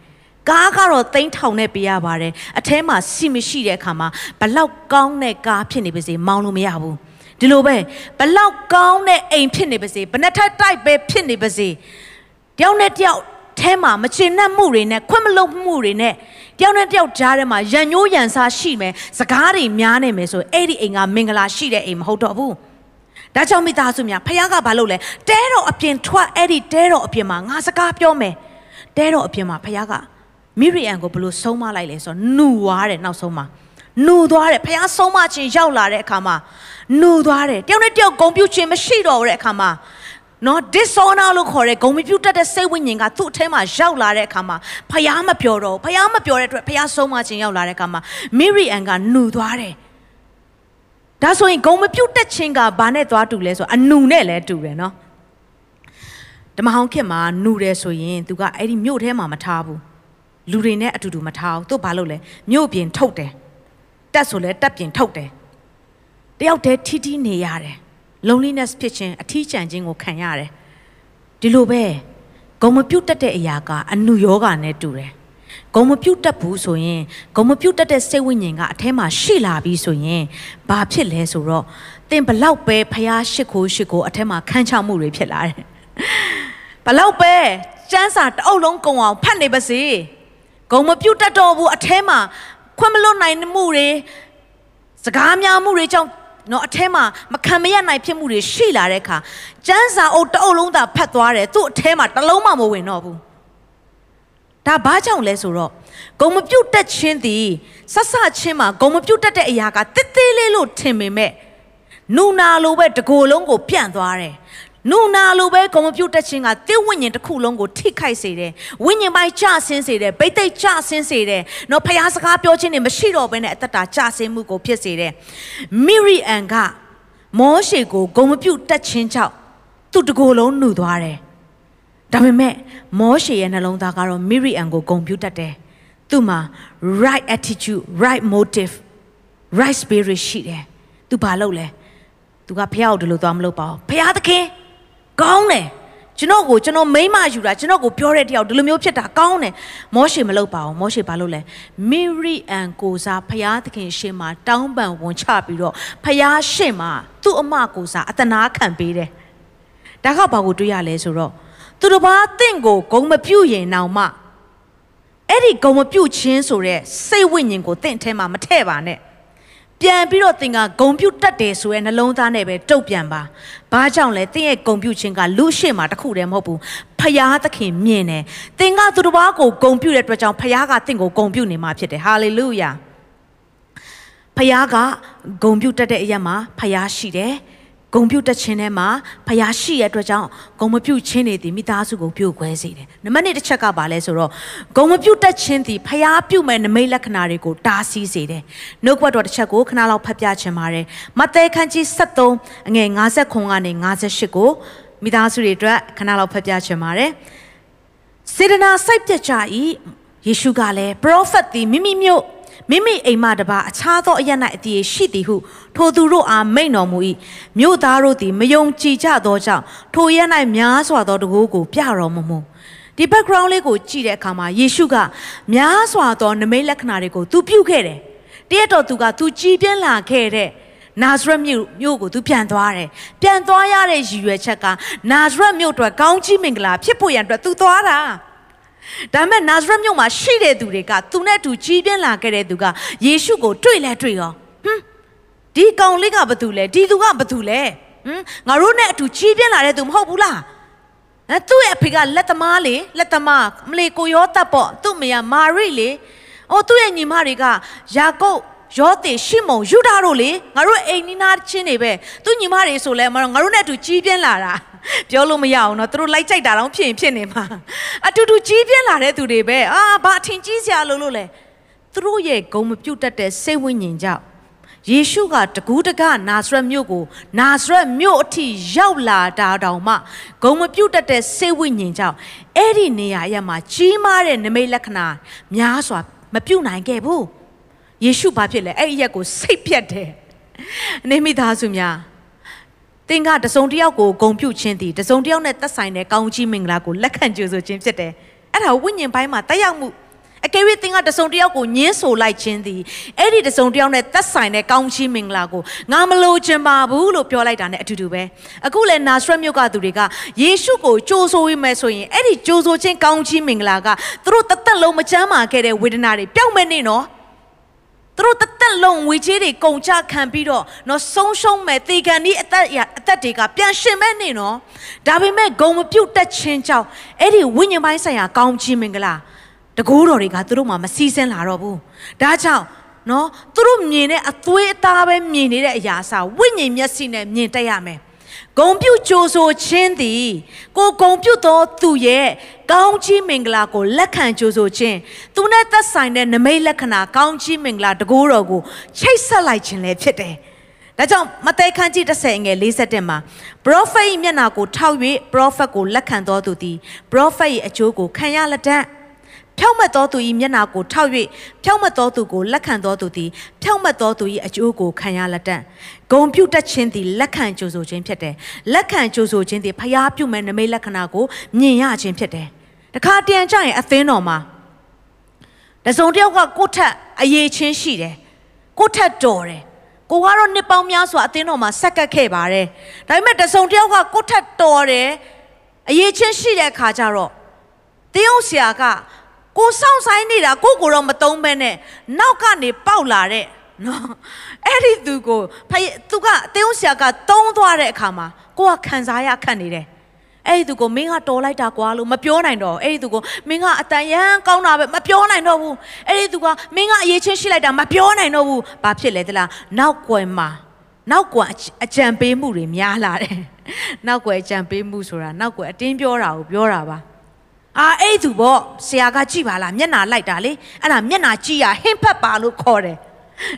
ကားကတော့သိန်းထောင်နဲ့ပေးရပါတယ်အထဲမှာစီမရှိတဲ့အခါမှာဘလောက်ကောင်းတဲ့ကားဖြစ်နေပါစေမောင်းလို့မရဘူး ဒီလိုပဲဘလောက်ကောင်းတဲ့အိမ်ဖြစ်နေပါစေဘယ်နှထက်တိုက်ပဲဖြစ်နေပါစေတယောက်နဲ့တယောက်ထဲမှာမချင်နှက်မှုတွေနဲ့ခွင့်မလုံမှုတွေနဲ့တယောက်နဲ့တယောက်ကြားထဲမှာရန်ညိုးရန်စားရှိမယ်စကားတွေများနေမယ်ဆိုအဲ့ဒီအိမ်ကမင်္ဂလာရှိတဲ့အိမ်မဟုတ်တော့ဘူးဒါကြောင့်မိသားစုများဖခင်ကဘာလုပ်လဲတဲတော်အပြင်ထွက်အဲ့ဒီတဲတော်အပြင်မှာငါစကားပြောမယ်တဲတော်အပြင်မှာဖခင်ကမိရိယန်ကိုဘလို့ဆုံးမလိုက်လဲဆိုတော့နှူသွားတယ်နောက်ဆုံးမှာ နှူသွားတယ်ဖခင်ဆုံးမခြင်းရောက်လာတဲ့အခါမှာနှူသွားတယ်တယောက်နဲ့တယောက်ဂုံပြုတ်ခြင်းမရှိတော့တဲ့အခါမှာနော် dishonor လို့ခေါ်တဲ့ဂုံမပြုတ်တတ်တဲ့စိတ်ဝိညာဉ်ကသူ့အထဲမှာရောက်လာတဲ့အခါမှာဖယားမပြောတော့ဖယားမပြောတဲ့အတွက်ဖယားဆုံးမခြင်းရောက်လာတဲ့အခါမှာမိရိအန်ကနှူသွားတယ်ဒါဆိုရင်ဂုံမပြုတ်တက်ခြင်းကဘာနဲ့သွားတူလဲဆိုအနူနဲ့လည်းတူတယ်နော်ဓမ္မဟောင်းခေတ်မှာနှူတယ်ဆိုရင်သူကအဲ့ဒီမြို့ထဲမှာမထားဘူးလူတွေနဲ့အတူတူမထားဘူးသူဘာလုပ်လဲမြို့ပြင်ထုတ်တယ် တက်ဆိုလဲတက်ပြင်ထုတ်တယ်တယောက်တည်းထီးထီးနေရတယ် loneliness ဖြစ်ခြင်းအထီးကျန်ခြင်းကိုခံရတယ်ဒီလိုပဲဂုံမပြုတ်တက်တဲ့အရာကအနုယောဂနဲ့တူတယ်ဂုံမပြုတ်တက်ဘူးဆိုရင်ဂုံမပြုတ်တက်တဲ့စိတ်ဝိညာဉ်ကအထဲမှာရှိလာပြီဆိုရင်ဘာဖြစ်လဲဆိုတော့သင်ဘလောက်ပဲဖျားရှိခိုးရှိခိုးအထဲမှာခန်းချမှုတွေဖြစ်လာတယ်ဘလောက်ပဲစမ်းစာတအုပ်လုံးကုံအောင်ဖတ်နေပါစေဂုံမပြုတ်တက်တော့ဘူးအထဲမှာ ခွင့်မလွတ်နိုင်မှုတွေစကားများမှုတွေကြောင့်နော်အထဲမှာမခံမရနိုင်ဖြစ်မှုတွေရှိလာတဲ့အခါကျန်းစာအုပ်တအုပ်လုံးသာဖတ်သွားတယ်သူ့အထဲမှာတလုံးမှမဝင်တော့ဘူးဒါဘာကြောင့်လဲဆိုတော့ဂုံမပြုတ်တက်ခြင်းသည်ဆက်ဆချင်းမှာဂုံမပြုတ်တက်တဲ့အရာကတစ်သေးလေးလို့ထင်ပေမဲ့နူနာလိုပဲတကိုယ်လုံးကိုပြန့်သွားတယ် နုနာလိုပဲကွန်ပျူတာချင်းကတိဝိညာဉ်တစ်ခုလုံးကိုထိခိုက်စေတယ်ဝိညာဉ်ပိုင်းကျဆင်းစေတယ်ဗိသိက်ကျဆင်းစေတယ်နော်ဖျားစကားပြောခြင်းတွေမရှိတော့ဘဲနဲ့အသက်တာကျဆင်းမှုကိုဖြစ်စေတယ်မိရိအန်ကမောရှေကိုဂုံမပြုတ်တက်ခြင်းကြောင့်သူ့တကိုယ်လုံးနှုတ်သွားတယ်ဒါပေမဲ့မောရှေရဲ့နှလုံးသားကတော့မိရိအန်ကိုဂုံပြုတ်တက်တယ်သူ့မှာ right attitude right motive right spirit ရှိတယ်သူဘာလုပ်လဲသူကဖះကိုဒီလိုသွားမလုပ်ပါဘူးဖះသခင် ကောင်းတယ်ကျွန်တော်ကိုကျွန်တော်မိမယူတာကျွန်တော်ကိုပြောတဲ့တယောက်ဒီလိုမျိုးဖြစ်တာကောင်းတယ်မောရှေမလုပ်ပါဘူးမောရှေဘာလုပ်လဲမိရိအန်ကိုစားဖျားသခင်ရှေ့မှာတောင်းပန်ဝန်ချပြီးတော့ဖျားရှေ့မှာသူ့အမကိုစားအတနာခံပေးတယ်ဒါကဘာကိုတွေးရလဲဆိုတော့သူတစ်ပါးတင့်ကိုဂုံမပြုတ်ရင်တောင်မှအဲ့ဒီဂုံမပြုတ်ခြင်းဆိုတဲ့စိတ်ဝိညာဉ်ကိုတင့်ထဲမှာမထည့်ပါနဲ့ ပြန်ပြီးတော့သင်ကဂုံပြုတ်တတ်တယ်ဆိုရဲနှလုံးသားနဲ့ပဲတုတ်ပြန်ပါ။ဘာကြောင့်လဲသင်ရဲ့ဂုံပြုတ်ခြင်းကလူရှိမှတခုတည်းမဟုတ်ဘူး။ဖယားသခင်မြင်တယ်။သင်ကသူတစ်ပါးကိုဂုံပြုတ်တဲ့အတွက်ကြောင့်ဖယားကသင်ကိုဂုံပြုတ်နေမှာဖြစ်တယ်။ဟာလေလုယာ။ဖယားကဂုံပြုတ်တတ်တဲ့အရာမှာဖယားရှိတယ်။ ဂုံပြုတ်တက်ခြင်းထဲမှာဖယားရှိရတဲ့အတွက်ကြောင့်ဂုံမပြုတ်ခြင်းတွေဒီမိသားစုကိုပြုတ်ခွဲစေတယ်။နံပါတ်1တစ်ချက်ကပါလဲဆိုတော့ဂုံမပြုတ်တက်ခြင်းဒီဖယားပြုတ်မဲ့နမိတ်လက္ခဏာတွေကိုတားဆီးစေတယ်။နှုတ်ကပတ်တော်တစ်ချက်ကိုခဏလောက်ဖတ်ပြချင်ပါတယ်။မဿဲခန်းကြီး73အငယ်59ကနေ58ကိုမိသားစုတွေအတွက်ခဏလောက်ဖတ်ပြချင်ပါတယ်စေတနာစိုက်ပြတ်ကြ၏ယေရှုကလည်းပရောဖက်သည်မိမိမျိုး မိမိအိမ်မှတပါအခြားသောအရ၌အတည်ရှိသည်ဟုထိုသူတို့အားမိန့်တော်မူ၏မြို့သားတို့သည်မယုံကြည်ကြသောကြောင့်ထိုရ၌များစွာသောတကိုးကိုပြတော်မမူဒီ background လေးကိုကြည့်တဲ့အခါမှာယေရှုကများစွာသောနမိတ်လက္ခဏာတွေကိုသူပြုခဲ့တယ်တရက်တော်သူကသူကြည်ပြင်းလာခဲ့တဲ့နာဇရက်မြို့မြို့ကိုသူပြန်သွားတယ်ပြန်သွားရတဲ့ရည်ရွယ်ချက်ကနာဇရက်မြို့အတွက်ကောင်းချီးမင်္ဂလာဖြစ်ဖို့ရန်အတွက်သူသွားတာ ဒါပေမဲ့နာဇရက်မြို့မှာရှိတဲ့သူတွေကသူနဲ့အတူကြီးပြင်းလာခဲ့တဲ့သူကယေရှုကိုတွေ့လဲတွေ့ရောဟမ်ဒီကောင်လေးကဘာတူလဲဒီသူကဘာတူလဲဟမ်ငါတို့နဲ့အတူကြီးပြင်းလာတဲ့သူမဟုတ်ဘူးလားအဲသူ့ရဲ့အဖေကလက်သမားလေလက်သမားမလေးကိုရောတပ်ပေါ့သူ့မယားမာရိလေအော်သူ့ရဲ့ညီမတွေကယာကုပ်ယောသေရှိမုန်ယူဒာတို့လေငါတို့အိမ်နီးနားချင်းတွေပဲသူညီမတွေဆိုလဲမတော့ငါတို့နဲ့အတူကြီးပြင်းလာတာ ပြောလို့မရအောင်နော်သူတို့လိုက်ကြိုက်တာတော့ဖြစ်ရင်ဖြစ်နေမှာအတူတူကြီးပြင်းလာတဲ့သူတွေပဲအာဘာအထင်ကြီးစရာလို့လို့လဲသူတို့ရဲ့ဂုံမပြုတ်တတ်တဲ့စိတ်ဝိညာဉ်ကြောင့်ယေရှုကတကူးတကနာဇရက်မြို့ကိုနာဇရက်မြို့အထိရောက်လာတာတောင်မှဂုံမပြုတ်တတ်တဲ့စိတ်ဝိညာဉ်ကြောင့်အဲ့ဒီနေရာရမှာကြီးမားတဲ့နမိတ်လက္ခဏာများစွာမပြုတ်နိုင်ခဲ့ဘူးယေရှုဘာဖြစ်လဲအဲ့ဒီရက်ကိုစိတ်ပြတ်တယ်နေမိသားစုများ သင်ကတစုံတစ်ယောက်ကိုဂုံပြုတ်ခြင်းသည်တစုံတစ်ယောက်နဲ့သက်ဆိုင်တဲ့ကောင်းချီးမင်္ဂလာကိုလက်ခံကြိုဆိုခြင်းဖြစ်တယ်အဲ့ဒါဝိညာဉ်ပိုင်းမှာတက်ရောက်မှုအကယ်၍သင်ကတစုံတစ်ယောက်ကိုညှင်းဆိုလိုက်ခြင်းသည်အဲ့ဒီတစုံတစ်ယောက်နဲ့သက်ဆိုင်တဲ့ကောင်းချီးမင်္ဂလာကိုငါမလိုချင်ပါဘူးလို့ပြောလိုက်တာ ਨੇ အတူတူပဲအခုလဲနာဇရက်မြို့ကသူတွေကယေရှုကိုကြိုးဆိုရမယ်ဆိုရင်အဲ့ဒီကြိုးဆိုခြင်းကောင်းချီးမင်္ဂလာကသူတို့တသက်လုံးမချမ်းမာခဲ့တဲ့ဝေဒနာတွေပျောက်မဲ့နေနော် သူတို့တသက်လုံးဝေချေးတွေကုန်ကြခံပြီးတော့နော်ဆုံးရှုံးမဲ့တေကန်ဒီအသက်အသက်တွေကပြန်ရှင်မဲ့နေနော်ဒါပေမဲ့ဂုံမပြုတ်တက်ခြင်းကြောင့်အဲ့ဒီဝိညာဉ်ပိုင်းဆိုင်ရာကောင်းချီးမင်္ဂလာတကိုးတော်တွေကသူတို့မှမစည်းစင်းလာတော့ဘူးဒါကြောင့်နော်သူတို့မြင်တဲ့အသွေးအသားပဲမြင်နေတဲ့အရာအစားဝိညာဉ်မျက်စိနဲ့မြင်တတ်ရမယ် ဂုံပြုတ်ကြိုဆိုခြင်းသည်ကိုဂုံပြုတ်သောသူရဲ့ကောင်းချီးမင်္ဂလာကိုလက်ခံကြိုဆိုခြင်းသူနဲ့သက်ဆိုင်တဲ့နမိတ်လက္ခဏာကောင်းချီးမင်္ဂလာတကိုးတော်ကိုချိတ်ဆက်လိုက်ခြင်းလည်းဖြစ်တယ်။ဒါကြောင့်မဿဲခန်းကြီး30ငယ်47မှာ prophet ၏မျက်နာကိုထောက်၍ prophet ကိုလက်ခံတော်သူသည် prophet ၏အကျိုးကိုခံရလက်တတ်။ ဖြောက်မတ်သောသူ၏မျက်နာကိုထောက်၍ဖြောက်မတ်သောသူကိုလက်ခံသောသူသည်ဖြောက်မတ်သောသူ၏အကျိုးကိုခံရလက်တံဂုံပြုတ်တတ်ခြင်းသည်လက်ခံကြိုဆိုခြင်းဖြစ်တယ်လက်ခံကြိုဆိုခြင်းသည်ဖျားပြုမဲ့နမိတ်လက္ခဏာကိုမြင်ရခြင်းဖြစ်တယ်တခါတန်ကြရင်အသင်းတော်မှာတစုံတစ်ယောက်ကကိုယ့်ထက်အရေးချင်းရှိတယ်ကိုယ့်ထက်တော်တယ်ကိုကတော့နှစ်ပေါင်းများစွာအသင်းတော်မှာဆက်ကပ်ခဲ့ပါတယ်ဒါပေမဲ့တစုံတစ်ယောက်ကကိုယ့်ထက်တော်တယ်အရေးချင်းရှိတဲ့အခါကျတော့တင်းအောင်ဆရာက ကိုစောင့်ဆိုင်နေတာကိုကိုတော့မတုံးပဲနဲ့နောက်ကနေပေါက်လာတဲ့နော်အဲ့ဒီသူကိုဖယသူကအသေးဦးဆရာကတုံးသွားတဲ့အခါမှာကိုကခံစားရခတ်နေတယ်အဲ့ဒီသူကိုမင်းကတော်လိုက်တာကွာလို့မပြောနိုင်တော့အဲ့ဒီသူကိုမင်းကအတန်ရန်ကောင်းတာပဲမပြောနိုင်တော့ဘူးအဲ့ဒီသူကမင်းကအရေးချင်းရှိလိုက်တာမပြောနိုင်တော့ဘူးဘာဖြစ်လဲတလားနောက်ွယ်မှာနောက်ကွယ်အကြံပေးမှုတွေများလာတယ်နောက်ွယ်အကြံပေးမှုဆိုတာနောက်ွယ်အတင်းပြောတာကိုပြောတာပါ အာအဲ့သူပေါ့ဆရာကကြည့်ပါလားမျက်နာလိုက်တာလေအဲ့ဒါမျက်နာကြည့်ရဟင်းဖက်ပါလို့ခေါ်တယ်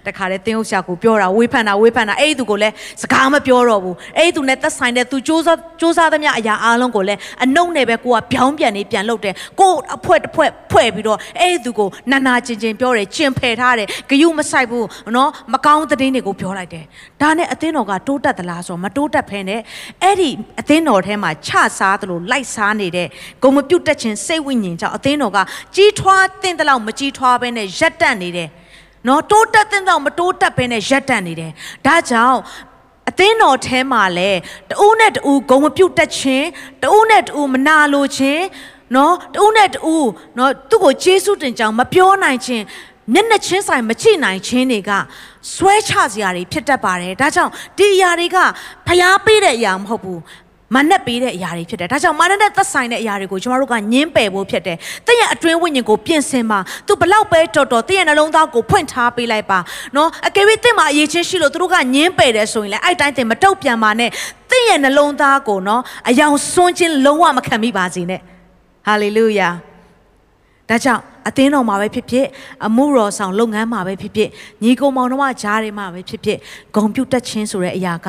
တခါလေတင်းဟုတ်ဆရာကိုပြောတာဝေးဖန်တာဝေးဖန်တာအဲ့ဒီသူကိုလည်းစကားမပြောတော့ဘူးအဲ့ဒီသူနဲ့သက်ဆိုင်တဲ့သူစ조사စ조사သမျှအရာအားလုံးကိုလည်းအနှုတ်နဲ့ပဲကိုကပြောင်းပြန်နေပြန်လုပ်တယ်ကိုအဖွဲတစ်ဖွဲဖွဲ့ပြီးတော့အဲ့ဒီသူကိုနာနာကျင်ကျင်ပြောတယ်ကျင်ဖယ်ထားတယ်ဂယုမဆိုင်ဘူးနော်မကောင်းတဲ့တင်းတွေကိုပြောလိုက်တယ်ဒါနဲ့အသင်းတော်ကတိုးတက်သလားဆိုတော့မတိုးတက်ဖဲနဲ့အဲ့ဒီအသင်းတော်ထဲမှာချစားသလိုလိုက်စားနေတဲ့ဂုံမပြုတ်တက်ခြင်းစိတ်ဝိညာဉ်ကြောင့်အသင်းတော်ကကြီးထွားတဲ့တဲ့လောက်မကြီးထွားဘဲနဲ့ရက်တက်နေတယ် နော်တိုးတက်တဲ့တော့မတိုးတက်ဘဲနဲ့ရက်တက်နေတယ်ဒါကြောင့်အသင်းတော်ထဲမှာလဲတူးနဲ့တူးဂုံမပြုတ်တက်ခြင်းတူးနဲ့တူးမနာလိုခြင်းနော်တူးနဲ့တူးနော်သူ့ကိုကျေးဇူးတင်ကြောင်းမပြောနိုင်ခြင်းမျက်နှာချင်းဆိုင်မချိနိုင်ခြင်းတွေကဆွဲချစရာတွေဖြစ်တတ်ပါတယ်ဒါကြောင့်ဒီအရာတွေကဖျားပေးတဲ့အရာမဟုတ်ဘူး မနဲ့ပေးတဲ့အရာတွေဖြစ်တယ်။ဒါကြောင့်မာနနဲ့သက်ဆိုင်တဲ့အရာတွေကိုကျမတို့ကညင်းပယ်ဖို့ဖြစ်တယ်။တင့်ရဲ့အတွင်းဝိညာဉ်ကိုပြင်ဆင်ပါ။ तू ဘလောက်ပဲတော်တော်တင့်ရဲ့နှလုံးသားကိုဖွင့်ထားပေးလိုက်ပါ။နော်အကယ်၍တင့်မှာအရေးချင်းရှိလို့သူတို့ကညင်းပယ်တယ်ဆိုရင်လည်းအဲ့တိုင်းတင်မတုတ်ပြန်ပါနဲ့။တင့်ရဲ့နှလုံးသားကိုနော်အယောင်ဆွန်းခြင်းလုံးဝမခံမိပါစေနဲ့။ဟာလေလုယာ။ဒါကြောင့် အသင်းတော်မှာပဲဖြစ်ဖြစ်အမှုတော်ဆောင်လုပ်ငန်းမှာပဲဖြစ်ဖြစ်ညီကိုမောင်နှမကြားတွေမှာပဲဖြစ်ဖြစ်ဂုံပြုတ်တက်ခြင်းဆိုတဲ့အရာက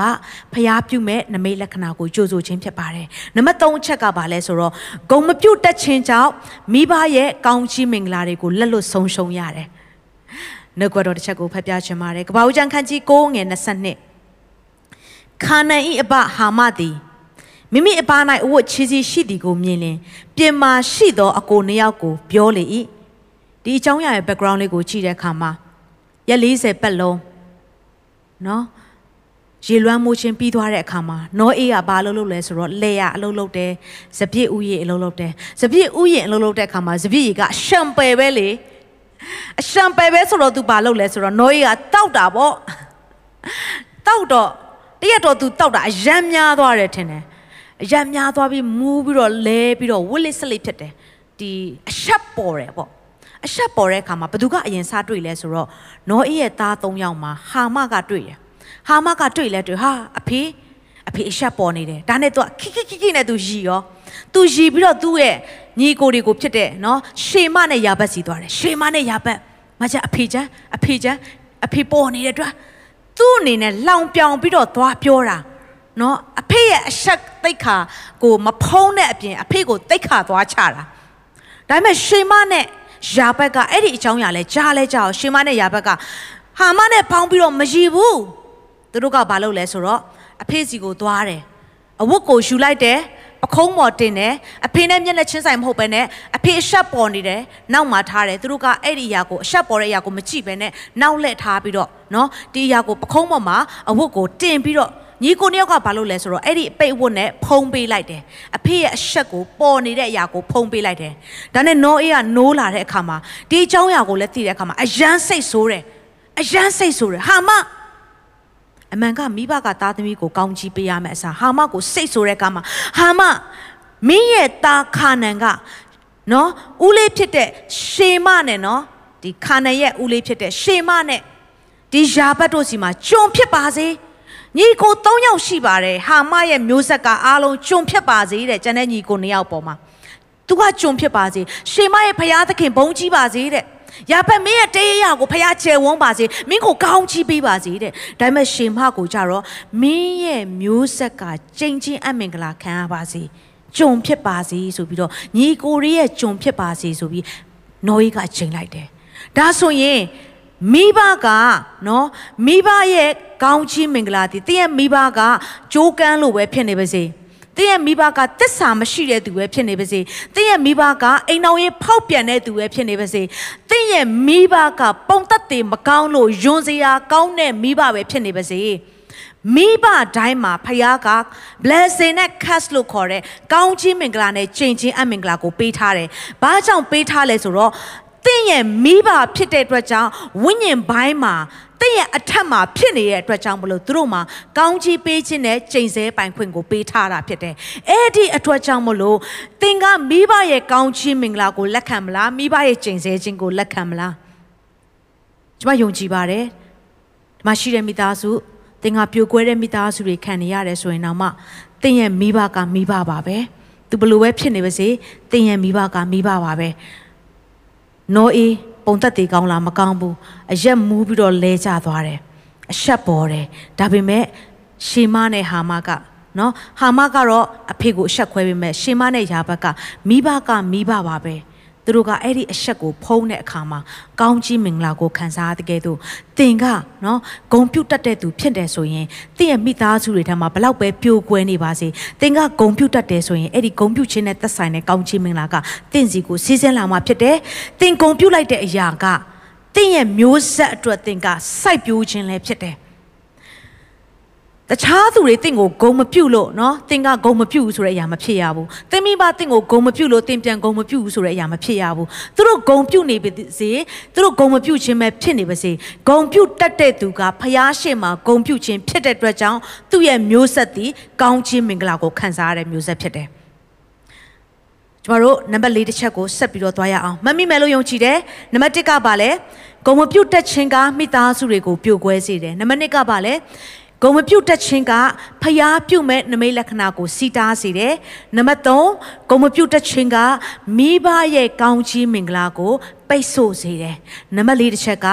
ဖျားပြုမဲ့နမိတ်လက္ခဏာကိုကြိုဆိုခြင်းဖြစ်ပါတယ်နံပါတ်3အချက်ကဘာလဲဆိုတော့ဂုံမပြုတ်တက်ခြင်းကြောင့်မိဘရဲ့ကောင်းချီးမင်္ဂလာတွေကိုလက်လွတ်ဆုံးရှုံးရတယ်နှုတ်ကတော်တစ်ချက်ကိုဖတ်ပြချင်ပါတယ်ကပ္ပဦးကျမ်းခန်းကြီး9ငယ်22ခါနန်ဤအဘဟာမသည်မိမိအဘ၌အဝတ်ချီးစီးရှိသည်ကိုမြင်လင်ပြင်မာရှိသောအကိုနှစ်ယောက်ကိုပြောလေ၏ ဒီအကြောင်းအရာရဲ့ background လေးကိုကြည့်တဲ့အခါမှာရက်40ပတ်လုံးနော်ရေလွှမ်းမိုးခြင်းပြီးသွားတဲ့အခါမှာနောအေးကဘာလုပ်လို့လဲဆိုတော့လေရအလုပ်လုပ်တယ်စပြည့်ဥယျာဉ်အလုပ်လုပ်တယ်စပြည့်ဥယျာဉ်အလုပ်လုပ်တဲ့အခါမှာစပြည့်ရေကရှံပယ်ပဲလေအရှံပယ်ပဲဆိုတော့ तू ဘာလုပ်လဲဆိုတော့နောအေးကတောက်တာပေါ့တောက်တော့တရက်တော့ तू တောက်တာအယမ်းများသွားတယ်ထင်တယ်အယမ်းများသွားပြီးမူးပြီးတော့လဲပြီးတော့ဝစ်လစ်စလိဖြစ်တယ်ဒီအရှက်ပေါ်တယ်ပေါ့ အရှက်ပေါ်တဲ့အခါမှာဘသူကအရင်စားတွေ့လဲဆိုတော့နောအေးရဲ့သား၃ယောက်မှာဟာမကတွေ့တယ်ဟာမကတွေ့လဲတွေ့ဟာအဖေအဖေအရှက်ပေါ်နေတယ်ဒါနဲ့သူကခိခိခိခိနဲ့သူရီရောသူရီပြီးတော့သူ့ရဲ့ညီကိုတွေကိုဖြစ်တဲ့နော်ရှေမနဲ့ရာဘတ်စီသွားတယ်ရှေမနဲ့ရာဘတ်မကြအဖေချမ်းအဖေချမ်းအဖေပေါ်နေတဲ့အတွက်သူ့အနေနဲ့လောင်ပြောင်ပြီးတော့သွားပြောတာနော်အဖေရဲ့အဆက်တိတ်ခါကိုမဖုံးတဲ့အပြင်အဖေကိုတိတ်ခါသွားချတာဒါပေမဲ့ရှေမနဲ့ ယာဘက်ကအဲ့ဒီအကြောင်းအရာလဲကြားလဲကြားအောင်ရှေမနဲ့ယာဘက်ကဟာမနဲ့ပေါင်းပြီးတော့မရည်ဘူးသူတို့ကဘာလုပ်လဲဆိုတော့အဖေစီကိုသွားတယ်အဝတ်ကိုယူလိုက်တယ်ပခုံးပေါ်တင်တယ်အဖေနဲ့မျက်နှာချင်းဆိုင်မဟုတ်ပဲနဲ့အဖေအရှက်ပေါ်နေတယ်နောက်မှာထားတယ်သူတို့ကအဲ့ဒီအရာကိုအရှက်ပေါ်တဲ့အရာကိုမကြည့်ပဲနဲ့နောက်လှည့်ထားပြီးတော့နော်ဒီအရာကိုပခုံးပေါ်မှာအဝတ်ကိုတင်ပြီးတော့ ညီကိုနှစ်ယောက်ကဘာလုပ်လဲဆိုတော့အဲ့ဒီပိတ်ဝတ်နဲ့ဖုံးပေးလိုက်တယ်အဖေရဲ့အဆက်ကိုပေါ်နေတဲ့အရာကိုဖုံးပေးလိုက်တယ်ဒါနဲ့နောအေးကနိုးလာတဲ့အခါမှာဒီအကြောင်းအရာကိုလည်းသိတဲ့အခါမှာအယမ်းစိတ်ဆိုးတယ်အယမ်းစိတ်ဆိုးတယ်ဟာမအမှန်ကမိဘကသားသမီးကိုကောင်းချီးပေးရမယ်အစားဟာမကိုစိတ်ဆိုးတဲ့အခါမှာဟာမမင်းရဲ့သားခါနန်ကနော်ဦးလေးဖြစ်တဲ့ရှေမနဲ့နော်ဒီခါနန်ရဲ့ဦးလေးဖြစ်တဲ့ရှေမနဲ့ဒီယာဘတ်တို့စီမှာကျွန်ဖြစ်ပါစေ ညီကို၃ယောက်ရှိပါတယ်ဟာမရဲ့မျိုးဆက်ကအားလုံးကျွန်ဖြစ်ပါစေတဲ့ကျန်တဲ့ညီကို၂ယောက်ပေါ်မှာသူကကျွန်ဖြစ်ပါစေရှေမရဲ့ဖရာသခင်ဘုန်းကြီးပါစေတဲ့ရပတ်မင်းရဲ့တေးရကိုဖះချေဝန်းပါစေမင်းကိုကောင်းချီးပေးပါစေတဲ့ဒါပေမဲ့ရှင်မကိုကြတော့မင်းရဲ့မျိုးဆက်ကကျင့်ချင်းအမင်္ဂလာခံရပါစေဂျုံဖြစ်ပါစေဆိုပြီးတော့ညီကိုရီရဲ့ဂျုံဖြစ်ပါစေဆိုပြီးနော်ကြီးကချိန်လိုက်တယ်ဒါဆိုရင် မိဘကနော်မိဘရဲ့ကောင်းချီးမင်္ဂလာတည်တည့်ရဲ့မိဘကကြိုးကန်းလို့ပဲဖြစ်နေပါစေ။တင်းရဲ့မိဘကတစ္ဆာမရှိတဲ့သူပဲဖြစ်နေပါစေ။တင်းရဲ့မိဘကအိမ်တော်ရေးဖောက်ပြန်တဲ့သူပဲဖြစ်နေပါစေ။တင်းရဲ့မိဘကပုံသက်တွေမကောင်းလို့ယွန်စရာကောင်းတဲ့မိဘပဲဖြစ်နေပါစေ။မိဘတိုင်းမှာဖခင်က blessing နဲ့ curse လို့ခေါ်တဲ့ကောင်းခြင်းမင်္ဂလာနဲ့ချိန်ချင်းအမင်္ဂလာကိုပေးထားတယ်။ဘာကြောင့်ပေးထားလဲဆိုတော့ တင့်ရဲ့မိဘဖြစ်တဲ့အတွက်ကြောင့်ဝိညာဉ်ဘိုင်းမှာတင့်ရဲ့အထက်မှာဖြစ်နေတဲ့အတွက်ကြောင့်မလို့သူတို့မှာကောင်းချီးပေးခြင်းနဲ့ချိန်ဆပိုင်ခွင့်ကိုပေးထားတာဖြစ်တယ်။အဲ့ဒီအတွက်ကြောင့်မလို့သင်ကမိဘရဲ့ကောင်းချီးမင်္ဂလာကိုလက်ခံမလားမိဘရဲ့ချိန်ဆခြင်းကိုလက်ခံမလား။ကျွန်မယုံကြည်ပါတယ်။ဒီမှာရှိတဲ့မိသားစုသင်ကပြိုကွဲတဲ့မိသားစုတွေခံနေရတယ်ဆိုရင်တော့မှသင်ရဲ့မိဘကမိဘပါပဲ။သူဘလို့ပဲဖြစ်နေပါစေသင်ရဲ့မိဘကမိဘပါပဲ။ နောအေးပုံသက်သေးကောင်းလားမကောင်းဘူးအရက်မူးပြီးတော့လဲကျသွားတယ်အဆက်ပေါ်တယ်ဒါပေမဲ့ရှေမနဲ့ဟာမကနော်ဟာမကတော့အဖေကိုအဆက်ခွဲပေးမဲ့ရှေမနဲ့ယာဘက်ကမိဘကမိဘပါပဲ သူတို့ကအဲ့ဒီအဆက်ကိုဖုံးတဲ့အခါမှာကောင်းကြီးမင်္ဂလာကိုခံစားတဲ့ကဲ့သို့တင်ကနော်ဂုံပြုတ်တတ်တဲ့သူဖြစ်တယ်ဆိုရင်တင့်ရဲ့မိသားစုတွေထက်မှာဘလောက်ပဲပြိုကွဲနေပါစေတင်ကဂုံပြုတ်တတ်တယ်ဆိုရင်အဲ့ဒီဂုံပြုတ်ခြင်းနဲ့သက်ဆိုင်တဲ့ကောင်းကြီးမင်္ဂလာကတင့်စီကိုစီးစင်းလာမှာဖြစ်တယ်တင်ဂုံပြုတ်လိုက်တဲ့အရာကတင့်ရဲ့မျိုးဆက်အတွက်တင်ကစိုက်ပျိုးခြင်းလည်းဖြစ်တယ် တခြားသူတွေတင့်ကိုဂုံမပြုတ်လို့နော်တင့်ကဂုံမပြုတ်ဆိုတဲ့အရာမဖြစ်ရဘူး။တင်မိဘတင့်ကိုဂုံမပြုတ်လို့တင်ပြန်ဂုံမပြုတ်ဆိုတဲ့အရာမဖြစ်ရဘူး။သူတို့ဂုံပြုတ်နေပါစေ။သူတို့ဂုံမပြုတ်ခြင်းပဲဖြစ်နေပါစေ။ဂုံပြုတ်တတ်တဲ့သူကဖျားရှင်မှာဂုံပြုတ်ခြင်းဖြစ်တဲ့အတွက်ကြောင့်သူ့ရဲ့မျိုးဆက်သည်ကောင်းခြင်းမင်္ဂလာကိုခံစားရတဲ့မျိုးဆက်ဖြစ်တယ်။ကျမတို့နံပါတ်၄တစ်ချက်ကိုဆက်ပြီးတော့သွားရအောင်မမိမယ်လို့ယုံကြည်တယ်နံပါတ်၁ကပါလဲဂုံမပြုတ်တက်ခြင်းကမိသားစုတွေကိုပြိုကွဲစေတယ်နံပါတ်၂ကပါလဲ ဂုံမပြုတ်တတ်ခြင်းကဖျားပြုတ်မဲ့နမိတ်လက္ခဏာကိုစီတားစေတယ်နံပါတ်3ဂုံမပြုတ်တတ်ခြင်းကမိဘရဲ့ကောင်းချီးမင်္ဂလာကို ပိတ်ဆို့စေတယ်နံပါတ်4တစ်ချက်က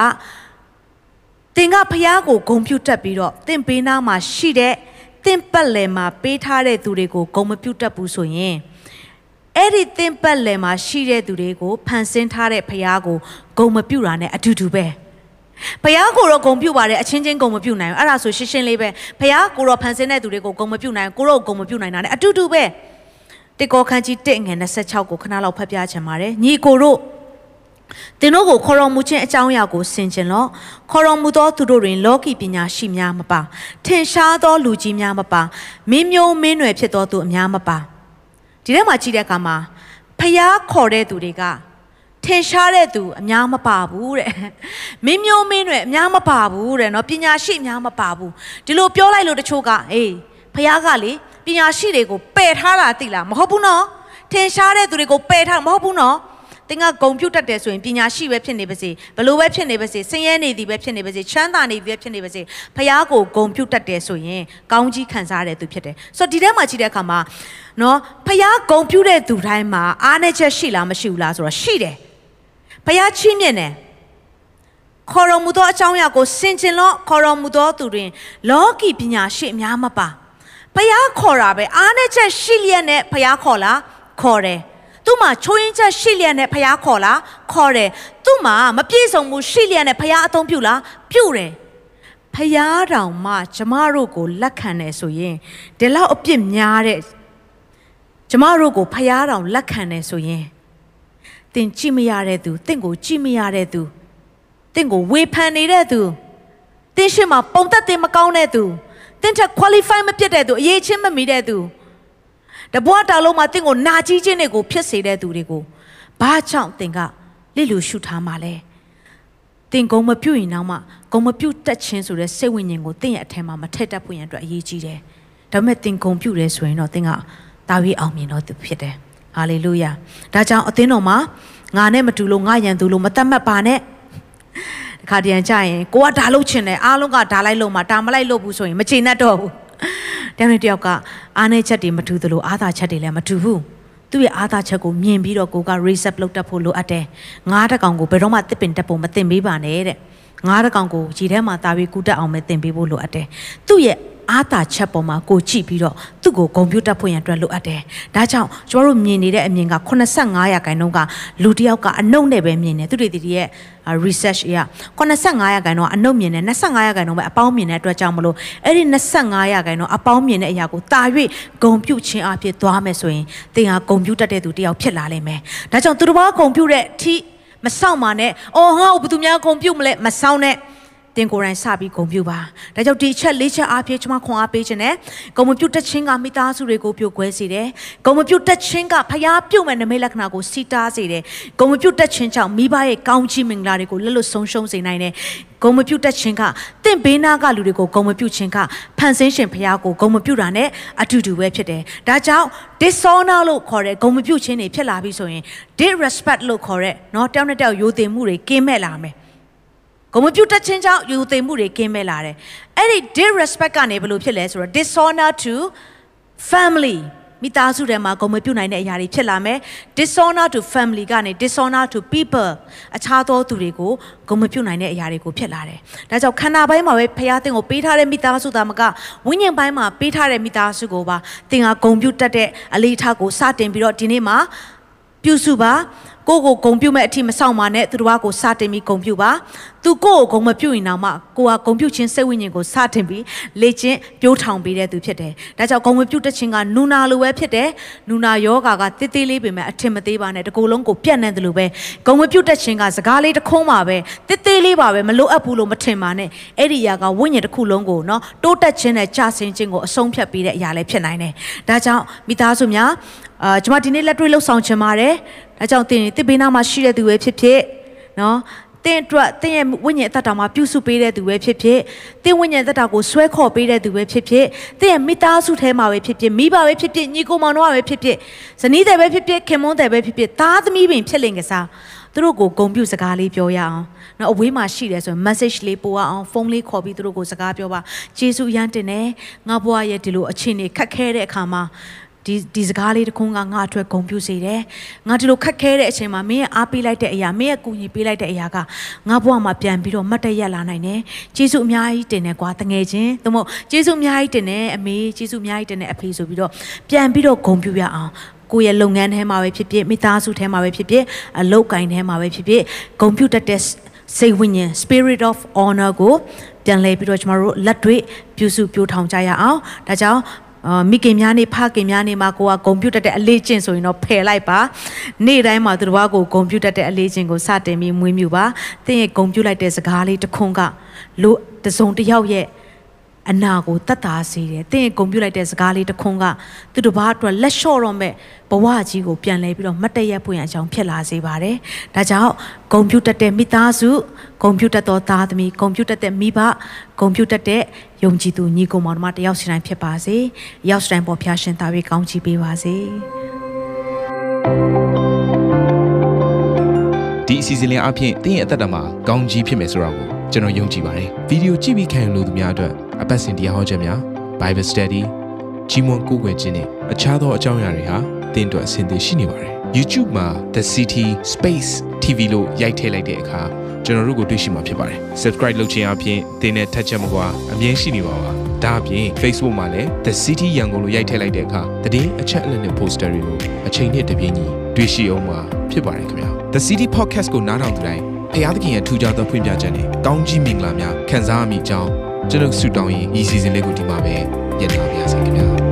သင်ကဖျားကိုဂုံပြုတ်တတ်ပြီးတော့သင်ပေးနာမှာရှိတဲ့သင်ပတ်လည်မှာပေးထားတဲ့သူတွေကိုဂုံမပြုတ်တတ်ဘူးဆိုရင်အဲ့ဒီသင်ပတ်လည်မှာရှိတဲ့သူတွေကိုဖန်ဆင်းထားတဲ့ဖျားကိုဂုံမပြုတ်တာနဲ့အတူတူပဲ ဘုရားကိုတော့ဂုံပြုတ်ပါတယ်အချင်းချင်းဂုံမပြုတ်နိုင်ဘူးအဲ့ဒါဆိုရှင်းရှင်းလေးပဲဘုရားကိုတော့ဖန်ဆင်းတဲ့သူတွေကိုဂုံမပြုတ်နိုင်ကိုတော့ဂုံမပြုတ်နိုင်တာ ਨੇ အတူတူပဲတေကောခန်းကြီး1ငယ်26ကိုခဏလောက်ဖတ်ပြချင်ပါတယ်ညီကိုတို့သင်တို့ကိုခေါ်တော်မူခြင်းအကြောင်းအရာကိုဆင်ခြင်လော့ခေါ်တော်မူသောသူတို့တွင် လောကီပညာရှိများမပါထင်ရှားသောလူကြီးများမပါမင်းမျိုးမင်းနွယ်ဖြစ်သောသူအများမပါဒီထဲမှာကြည့်တဲ့အခါမှာဖျားခေါ်တဲ့သူတွေက ထင်ရှားတဲ့သူအများမပါဘူးတဲ့မင်းမျိုးမင်းတွေအများမပါဘူးတဲ့နော်ပညာရှိအများမပါဘူးဒီလိုပြောလိုက်လို့တချို့ကအေးဖះကလေပညာရှိတွေကိုပယ်ထားတာသိလားမဟုတ်ဘူးနော်ထင်ရှားတဲ့သူတွေကိုပယ်ထားမဟုတ်ဘူးနော်သင်ကဂုံပြုတ်တတ်တယ်ဆိုရင်ပညာရှိပဲဖြစ်နေပါစေဘလို့ပဲဖြစ်နေပါစေဆင်းရဲနေသည်ပဲဖြစ်နေပါစေချမ်းသာနေသည်ပဲဖြစ်နေပါစေဖះကိုဂုံပြုတ်တတ်တယ်ဆိုရင်ကောင်းကြီးခံစားရတဲ့သူဖြစ်တယ်ဆိုတော့ဒီထဲမှာကြည့်တဲ့အခါမှာနော်ဖះဂုံပြုတ်တဲ့သူတိုင်းမှာအားနည်းချက်ရှိလားမရှိဘူးလားဆိုတော့ရှိတယ် ဘုရားချီးမြှင့်တယ်ခေါ်တော်မူသောအကြောင်းအရာကိုစင်ကျင်လို့ခေါ်တော်မူသောသူတွင် လောကီပညာရှိအများမပါဘုရားခေါ်တာပဲအားနဲ့ချက်ရှိလျက်နဲ့ဘုရားခေါ်လားခေါ်တယ်သူ့မှာချိုးရင်းချက်ရှိလျက်နဲ့ဘုရားခေါ်လားခေါ်တယ်သူ့မှာမပြည့်စုံမှုရှိလျက်နဲ့ဘုရားအသုံးပြုလားပြုတယ်ဖယားတောင်မှကျမတို့ကိုလက်ခံတယ်ဆိုရင်ဒီလောက်အပြစ်များတဲ့ကျမတို့ကိုဖယားတောင်လက်ခံတယ်ဆိုရင် သင်ကြည့်မရတဲ့သူသင်ကိုကြည့်မရတဲ့သူသင်ကိုဝေဖန်နေတဲ့သူသင်ရှိမှပုံသက်တင်မကောင်းတဲ့သူသင်ထက် qualify မဖြစ်တဲ့သူအရေးချင်းမမီတဲ့သူတဘွားတောင်လုံးမှာသင်ကိုနာကြီးခြင်းတွေကိုဖြစ်စေတဲ့သူတွေကိုဘာကြောင့်သင်ကလစ်လူရှုထားမှလဲသင်ကုံမပြုတ်ရင်တော့မှဂုံမပြုတ်တက်ခြင်းဆိုတဲ့စိတ်ဝိညာဉ်ကိုသင်ရဲ့အထက်မှာမထက်တတ်ဖို့ရန်အတွက်အရေးကြီးတယ်ဒါပေမဲ့သင်ဂုံပြုတ်တယ်ဆိုရင်တော့သင်ကတာဝေးအောင်မြင်တော့သူဖြစ်တယ် ဟာလေလုယာဒါကြောင့်အသင်းတော်မှာငါနဲ့မတူလို့ငါရန်သူလို့မတတ်မှတ်ပါနဲ့တခါတရံကြရင်ကိုကဒါလုပ်ချင်တယ်အားလုံးကဒါလိုက်လို့မှဒါမလိုက်လို့ဘူးဆိုရင်မချေနဲ့တော့ဘူးတယောက်နဲ့တယောက်ကအားနေချက်တွေမတူသလိုအားသာချက်တွေလည်းမတူဘူးသူ့ရဲ့အားသာချက်ကိုမြင်ပြီးတော့ကိုက reset လုပ်တတ်ဖို့လိုအပ်တယ်ငါးတကောင်ကိုဘယ်တော့မှတစ်ပင်တက်ဖို့မသင်ပေးပါနဲ့တဲ့ငါးတကောင်ကိုခြေထဲမှာတာပြီးကူတက်အောင်ပဲသင်ပေးဖို့လိုအပ်တယ်သူ့ရဲ့ အားတာချက်ပေါ်မှာကိုကြည့်ပြီးတော့သူ့ကိုဂုံပြူတက်ဖို့ရန်အတွက်လိုအပ်တယ်။ဒါကြောင့်ကျမတို့မြင်နေတဲ့အမြင်က85ရာခိုင်နှုန်းကလူတစ်ယောက်ကအနှုတ်နဲ့ပဲမြင်တယ်သူတွေတည်းရဲ့ research အရ85ရာခိုင်နှုန်းကအနှုတ်မြင်တယ်25ရာခိုင်နှုန်းပဲအပေါင်းမြင်တဲ့အတွက်ကြောင့်မလို့အဲ့ဒီ25ရာခိုင်နှုန်းအပေါင်းမြင်တဲ့အရာကိုတာ၍ဂုံပြူခြင်းအဖြစ်သွားမယ်ဆိုရင်သင်ဟာဂုံပြူတက်တဲ့သူတစ်ယောက်ဖြစ်လာလိမ့်မယ်။ဒါကြောင့်သူတို့ဘာဂုံပြူတဲ့အထိမဆောင်ပါနဲ့။အော်ငါ့ကိုဘယ်သူများဂုံပြူမလဲမဆောင်နဲ့။ တင်ကိုယ်တိုင်စပြီးဂုံပြုပါဒါကြောင့်ဒီအချက်လေးချက်အားဖြင့်ကျွန်မခွန်အားပေးခြင်းနဲ့ဂုံမပြုတ်တက်ခြင်းကမိသားစုတွေကိုပြုတ်ကွဲစေတယ်ဂုံမပြုတ်တက်ခြင်းကဖျားပြုတ်မဲ့နမိတ်လက္ခဏာကိုစီတားစေတယ်ဂုံမပြုတ်တက်ခြင်းကြောင့်မိဘရဲ့ကောင်းချီးမင်္ဂလာတွေကိုလက်လွတ်ဆုံးရှုံးစေနိုင်တယ်ဂုံမပြုတ်တက်ခြင်းကတင့်ဘေးနာကလူတွေကိုဂုံမပြုတ်ခြင်းကဖန်ဆင်းရှင်ဖျားကိုဂုံမပြုတ်တာနဲ့အတူတူပဲဖြစ်တယ်ဒါကြောင့် dishonor လို့ခေါ်တဲ့ဂုံမပြုတ်ခြင်းတွေဖြစ်လာပြီဆိုရင် disrespect လို့ခေါ်တဲ့เนาะတယောက်နဲ့တယောက်ယိုတင်မှုတွေကင်းမဲ့လာမယ် ဂုံမပြုတ်တက်ခြင်းကြောင့်ယူသိမှုတွေကင်းမဲ့လာတယ်အဲ့ဒီ disrespect ကနေဘယ်လိုဖြစ်လဲဆိုတော့ dishonor to family မိသားစုထဲမှာဂုံမပြုတ်နိုင်တဲ့အရာတွေဖြစ်လာမယ် dishonor to family ကနေ dishonor to people အခြားသောသူတွေကိုဂုံမပြုတ်နိုင်တဲ့အရာတွေကိုဖြစ်လာတယ်ဒါကြောင့်ခန္ဓာပိုင်းမှာပဲဖခင်တင်ကိုပေးထားတဲ့မိသားစုသားမကဝိညာဉ်ပိုင်းမှာပေးထားတဲ့မိသားစုကိုပါသင်ဟာဂုံပြုတ်တတ်တဲ့အလေးထားကိုစတင်ပြီးတော့ဒီနေ့မှာပြုစုပါ ကိုကိုဂုံပြုတ်မဲ့အထိမဆောင်ပါနဲ့သူတို့ကကိုစတင်ပြီးဂုံပြုတ်ပါသူကိုကိုဂုံမပြုတ်ရင်တော့မှကိုကဂုံပြုတ်ခြင်းစိတ်ဝိညာဉ်ကိုစတင်ပြီးလေ့ကျင့်ပြိုးထောင်ပေးတဲ့သူဖြစ်တယ်ဒါကြောင့်ဂုံမပြုတ်တဲ့ခြင်းကနူနာလိုပဲဖြစ်တယ်နူနာယောဂါကတိတိလေးပင်မဲ့အထင်မသေးပါနဲ့တကူလုံးကိုပြတ်နေတယ်လို့ပဲဂုံမပြုတ်တဲ့ခြင်းကစကားလေးတစ်ခုံးပါပဲတိတိလေးပါပဲမလိုအပ်ဘူးလို့မထင်ပါနဲ့အဲ့ဒီຢာကဝိညာဉ်တစ်ခုလုံးကိုနော်တိုးတက်ခြင်းနဲ့ကြာဆင်းခြင်းကိုအဆုံးဖြတ်ပေးတဲ့အရာလည်းဖြစ်နိုင်တယ်ဒါကြောင့်မိသားစုများ အာကျွန်မဒီနေ့လက်တွေ့လှုပ်ဆောင်ချင်ပါတယ်ဒါကြောင့်တင်တစ်ဘေးနားမှာရှိတဲ့သူပဲဖြစ်ဖြစ်နော်တင်းအတွက်တင်းရဲ့ဝိညာဉ်အသက်တာမှာပြုစုပေးတဲ့သူပဲဖြစ်ဖြစ်တင်းဝိညာဉ်အသက်တာကိုဆွဲခေါ်ပေးတဲ့သူပဲဖြစ်ဖြစ်တင်းရဲ့မိသားစုထဲမှာပဲဖြစ်ဖြစ်မိဘပဲဖြစ်ဖြစ်ညီကိုမောင်တို့ပဲဖြစ်ဖြစ်ဇနီးတဲ့ပဲဖြစ်ဖြစ်ခင်မွန်းတဲ့ပဲဖြစ်ဖြစ်သားသမီးပင်ဖြစ်လင်ကစားသူတို့ကိုဂုံပြုစကားလေးပြောရအောင်နော်အဝေးမှာရှိတယ်ဆိုရင် message လေးပို့ရအောင်ဖုန်းလေးခေါ်ပြီးသူတို့ကိုစကားပြောပါဂျေစုရမ်းတင်တယ်ငါဘွားရဲ့ဒီလိုအခြေအနေခက်ခဲတဲ့အခါမှာ ဒီဒီစကားလေးတစ်ခုကငါအတွက်ဂုံပြုစေတယ်ငါဒီလိုခက်ခဲတဲ့အချိန်မှာမင်းရဲ့အားပေးလိုက်တဲ့အရာမင်းရဲ့ကူညီပေးလိုက်တဲ့အရာကငါဘဝမှာပြန်ပြီးတော့မတ်တရက်လာနိုင်တယ်ကျေးဇူးအများကြီးတင်တယ်ကွာတငယ်ချင်းသို့မဟုတ်ကျေးဇူးအများကြီးတင်တယ်အမေကျေးဇူးအများကြီးတင်တယ်အဖေဆိုပြီးတော့ပြန်ပြီးတော့ဂုံပြုရအောင်ကိုယ့်ရဲ့လုပ်ငန်းထဲမှာပဲဖြစ်ဖြစ်မိသားစုထဲမှာပဲဖြစ်ဖြစ်အလုပ်ကိုင်ထဲမှာပဲဖြစ်ဖြစ်ဂုံပြုတတ်တဲ့စိတ်ဝိညာဉ် spirit of honor ကိုပြန်လဲပြီးတော့ကျမတို့လက်တွေ့ပြုစုပြောထောင်ကြရအောင်ဒါကြောင့်အာ မိခင်များနေဖခင်များနေမှာကိုကဂုံပြူတက်တဲ့အလေးကျင့်ဆိုရင်တော့ဖယ်လိုက်ပါနေ့တိုင်းမှာသူတော်ဘာကိုဂုံပြူတက်တဲ့အလေးကျင့်ကိုစတင်ပြီးမွေးမြူပါသင်ရဲ့ဂုံပြူလိုက်တဲ့စကားလေးတစ်ခွန်းကလို့တစုံတစ်ယောက်ရဲ့ အနာကိုတတ်တာစေတယ်။သင်ဂုံပြူလိုက်တဲ့စကားလေးတစ်ခွန်းကသူတို့ဘာအတွက်လက်လျှော့တော့မဲ့ဘဝကြီးကိုပြန်လဲပြီးတော့မတ်တရက်ဖွင့်အကြောင်းဖြစ်လာစေပါတယ်။ဒါကြောင့်ဂုံပြူတက်တဲ့မိသားစုဂုံပြူတက်သောသားသမီးဂုံပြူတက်တဲ့မိဘဂုံပြူတက်တဲ့ယုံကြည်သူညီကောင်မောင်တို့တယောက်စီတိုင်းဖြစ်ပါစေ။ရောက်စတိုင်းပေါ်ဖျားရှင်သားပြီးကောင်းချီးပေးပါစေ။ဒီအစီအစဉ်လေးအပြင်တင်းရဲ့အသက်တာမှာကောင်းကြီးဖြစ်မယ်ဆိုတာ ကိုကျွန်တော်ယုံကြည်ပါတယ်ဗီဒီယိုကြည့်ပြီးခံယူလို့သူများအတွက်အပတ်စဉ်တရားဟောခြင်းများ Bible Study ကြီးမွန်ကိုယ်ွယ်ခြင်းနဲ့အခြားသောအကြောင်းအရာတွေဟာတင်းအတွက်အဆင်သင့်ရှိနေပါတယ် YouTube မှာ The City Space TV လို့ရိုက်ထည့်လိုက်တဲ့အခါကျွန်တော်တို့ကိုတွေ့ရှိမှာဖြစ်ပါတယ် Subscribe လုပ်ခြင်းအပြင်တင်းနဲ့ထက်ချက်မကွာအမြင်ရှိနေပါပါဒါအပြင် Facebook မှာလည်း The City ရန်ကုန်လို့ရိုက်ထည့်လိုက်တဲ့အခါတည်င်းအချက်အလက်နဲ့ poster တွေကိုအချိန်နဲ့တပြေးညီတွေ့ရှိအောင်မှာဖြစ်ပါတယ်ခင်ဗျာ The City Podcast ကိုနားထောင်သူတိုင်း ဖျားသခင်ရဲ့ထူကြသောဖွင့်ပြချက်နဲ့ကောင်းကြီးမင်္ဂလာများခံစားမိကြောင်းကျွန်တော်ဆုတောင်းရင်ဤစီစဉ်လေးကိုဒီမှာပဲညှိနှိုင်း